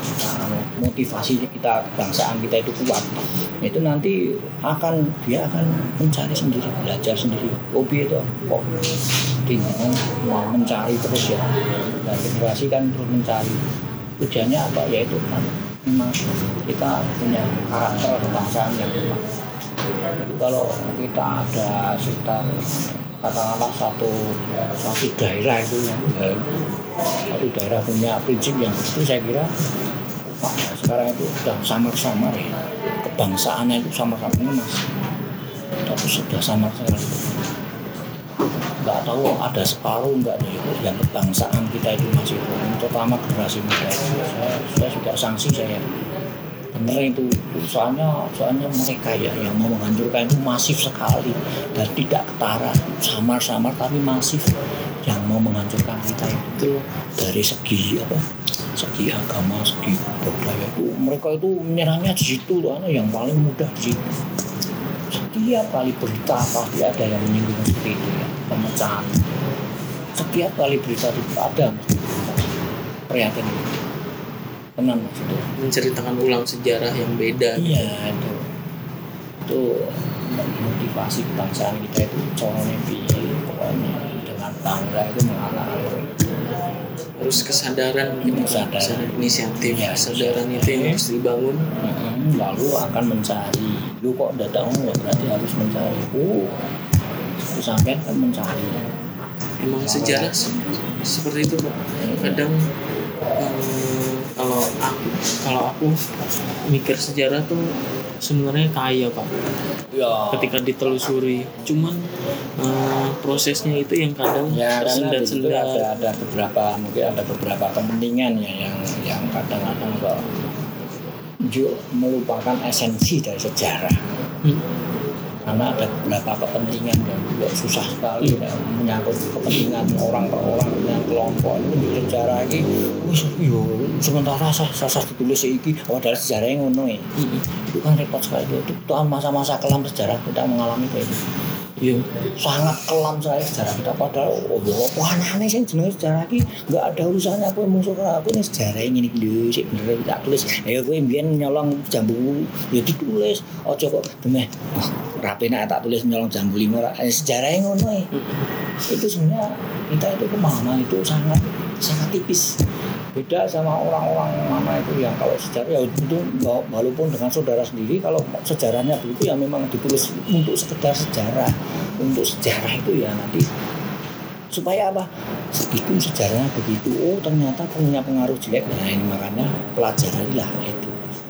motivasi kita kebangsaan kita itu kuat itu nanti akan dia akan mencari sendiri belajar sendiri. Hobi itu kok bingung mau mencari terus ya. Dan generasi kan terus mencari. Tujuannya apa? Yaitu memang kita punya karakter kebangsaan yang kalau kita ada sekitar katakanlah satu satu daerah itu yang ya, satu daerah punya prinsip yang itu saya kira Pak, sekarang itu sudah samar-samar ya. Kebangsaannya itu samar-samar ini mas. Tapi sudah samar-samar nggak tahu ada separuh nggak yang kebangsaan kita itu masih terutama generasi muda itu. Saya, saya juga sanksi saya bener itu. Soalnya soalnya mereka ya yang mau menghancurkan itu masif sekali dan tidak ketara samar-samar tapi masif yang mau menghancurkan kita itu dari segi apa segi agama segi budaya itu. Mereka itu menyerangnya di situ soalnya yang paling mudah di situ. Setiap kali berita pasti ada yang menyinggung seperti itu ya pemecahan. Setiap kali berita itu ada prihatin tenang itu Menceritakan ulang sejarah yang beda. iya itu itu motivasi kebangsaan kita itu corone piye pokoknya dengan bangga itu mengatakan Harus kesadaran, gitu, Pak. Kesadaran. Kesadaran inisiatif, Iya, kesadaran itu yang harus dibangun. Mm, lalu akan mencari lu kok datang ya berarti harus mencari oh itu sampai kan mencari Emang sejarah se- seperti itu Pak. Kadang kalau aku kalau aku mikir sejarah tuh sebenarnya kaya Pak. ya. Ketika ditelusuri, cuman eh, prosesnya itu yang kadang ya di situ ada ada beberapa mungkin ada beberapa kepentingan ya yang yang kadang-kadang kok. Melupakan esensi dari sejarah. Hmm. Karena ada beberapa kepentingan yang juga susah sekali ya, menyangkut kepentingan orang per orang dengan kelompok itu di sejarah ini wis yo sementara saya saya ditulis iki padahal sejarahnya ngono ya Mm-mm. itu kan repot sekali itu itu masa-masa kelam sejarah kita mengalami kayak itu Iya. sangat kelam sekali sejarah kita. Padahal oh ya apa aneh sih jenenge sejarah iki. Nggak ada urusannya aku musuh aku. Ini sejarah ini lho sik bener tak tulis. Ya kowe mbiyen nyolong jambu ya ditulis. Aja kok demeh. Oh, rapi nak tak tulis nyolong jambu lima ra Eh, sejarahnya ngono ya itu sebenarnya kita itu pemahaman itu sangat sangat tipis beda sama orang-orang mana itu yang kalau sejarah ya itu wa- walaupun dengan saudara sendiri kalau sejarahnya begitu ya memang ditulis untuk sekedar sejarah. Untuk sejarah itu ya nanti. Supaya apa? Begitu sejarahnya begitu. Oh ternyata punya pengaruh jelek. Nah ini makanya pelajarilah itu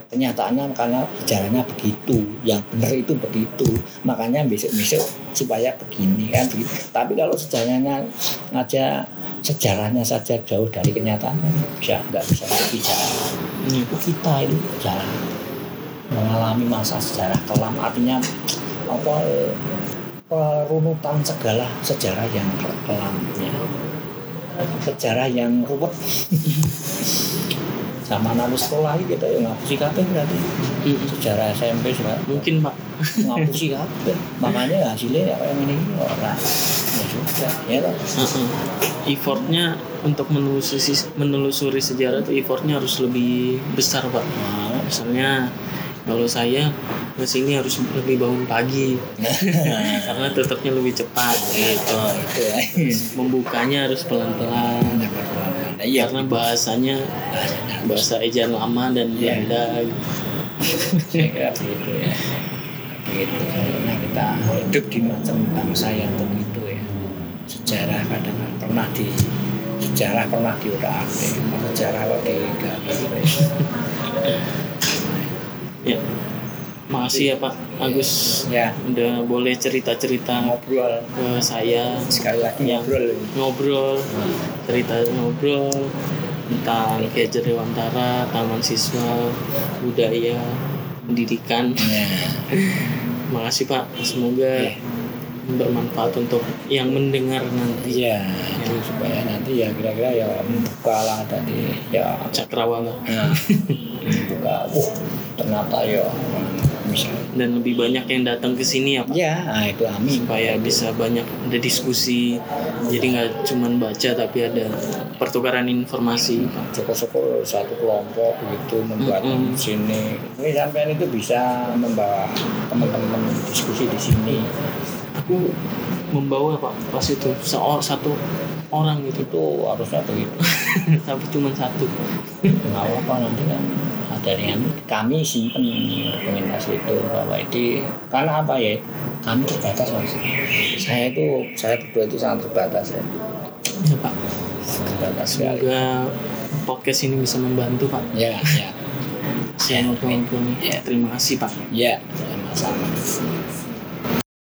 kenyataannya karena sejarahnya begitu. Yang benar itu begitu. Makanya besok-besok supaya begini kan begitu. Tapi kalau sejarahnya aja sejarahnya saja jauh dari kenyataan bisa nggak bisa bicara Iya. itu kita itu sejarah mengalami masa sejarah kelam. Artinya apa perunutan segala sejarah yang kelam ya. sejarah yang ruwet [laughs] sama anak sekolah kita ya ngapusi kabeh berarti. Sejarah SMP sudah Mungkin Pak. ngapusi kabeh. [laughs] Makanya hasilnya ya kayak ini ora ya sudah ya Heeh. Effortnya untuk menelusuri menelusuri sejarah itu effortnya harus lebih besar Pak. Nah, Misalnya Kalau saya ke sini harus lebih bangun pagi. [laughs] Karena tetapnya lebih cepat gitu. oh itu ya. Membukanya harus pelan-pelan iya karena bahasanya bahasa ejaan lama dan Iya. Belanda gitu. saya kira begitu ya begitu karena kita hidup di macam bangsa yang begitu ya sejarah kadang pernah di sejarah pernah diutak atik sejarah kok digali Ya. Makasih ya Pak. Agus. Ya. Udah boleh cerita-cerita ngobrol. ke saya. Sekali lagi Yang- ngobrol ngobrol. Cerita ngobrol tentang Kejar Dewantara, Taman Siswa, budaya, pendidikan. ya. [laughs] Makasih Pak, semoga bermanfaat untuk yang mendengar nanti. iya itu supaya nanti ya kira-kira ya membuka lah tadi ya. Cakrawala. Nah, [laughs] membuka. Uh ternyata ya misalnya dan lebih banyak yang datang ke sini ya Pak. ya nah, itu amin. Supaya bisa banyak ada diskusi. Jadi nggak cuman baca tapi ada pertukaran informasi syukur-syukur satu kelompok begitu membuat Mm-mm. sini. Ini sampean itu bisa membawa teman-teman diskusi di sini. Aku membawa pak pas itu seor satu orang gitu. Itu harusnya begitu. [laughs] Tapi cuma satu. Nggak apa nanti kan yang kami simpen dokumentasi itu bahwa itu karena apa ya? Kami terbatas mas. Saya itu saya berdua itu sangat terbatas ya. Ya pak. Terbatas sekali. Semoga podcast ini bisa membantu pak. Ya ya. Saya nih. Ya. terima kasih pak. Ya sama-sama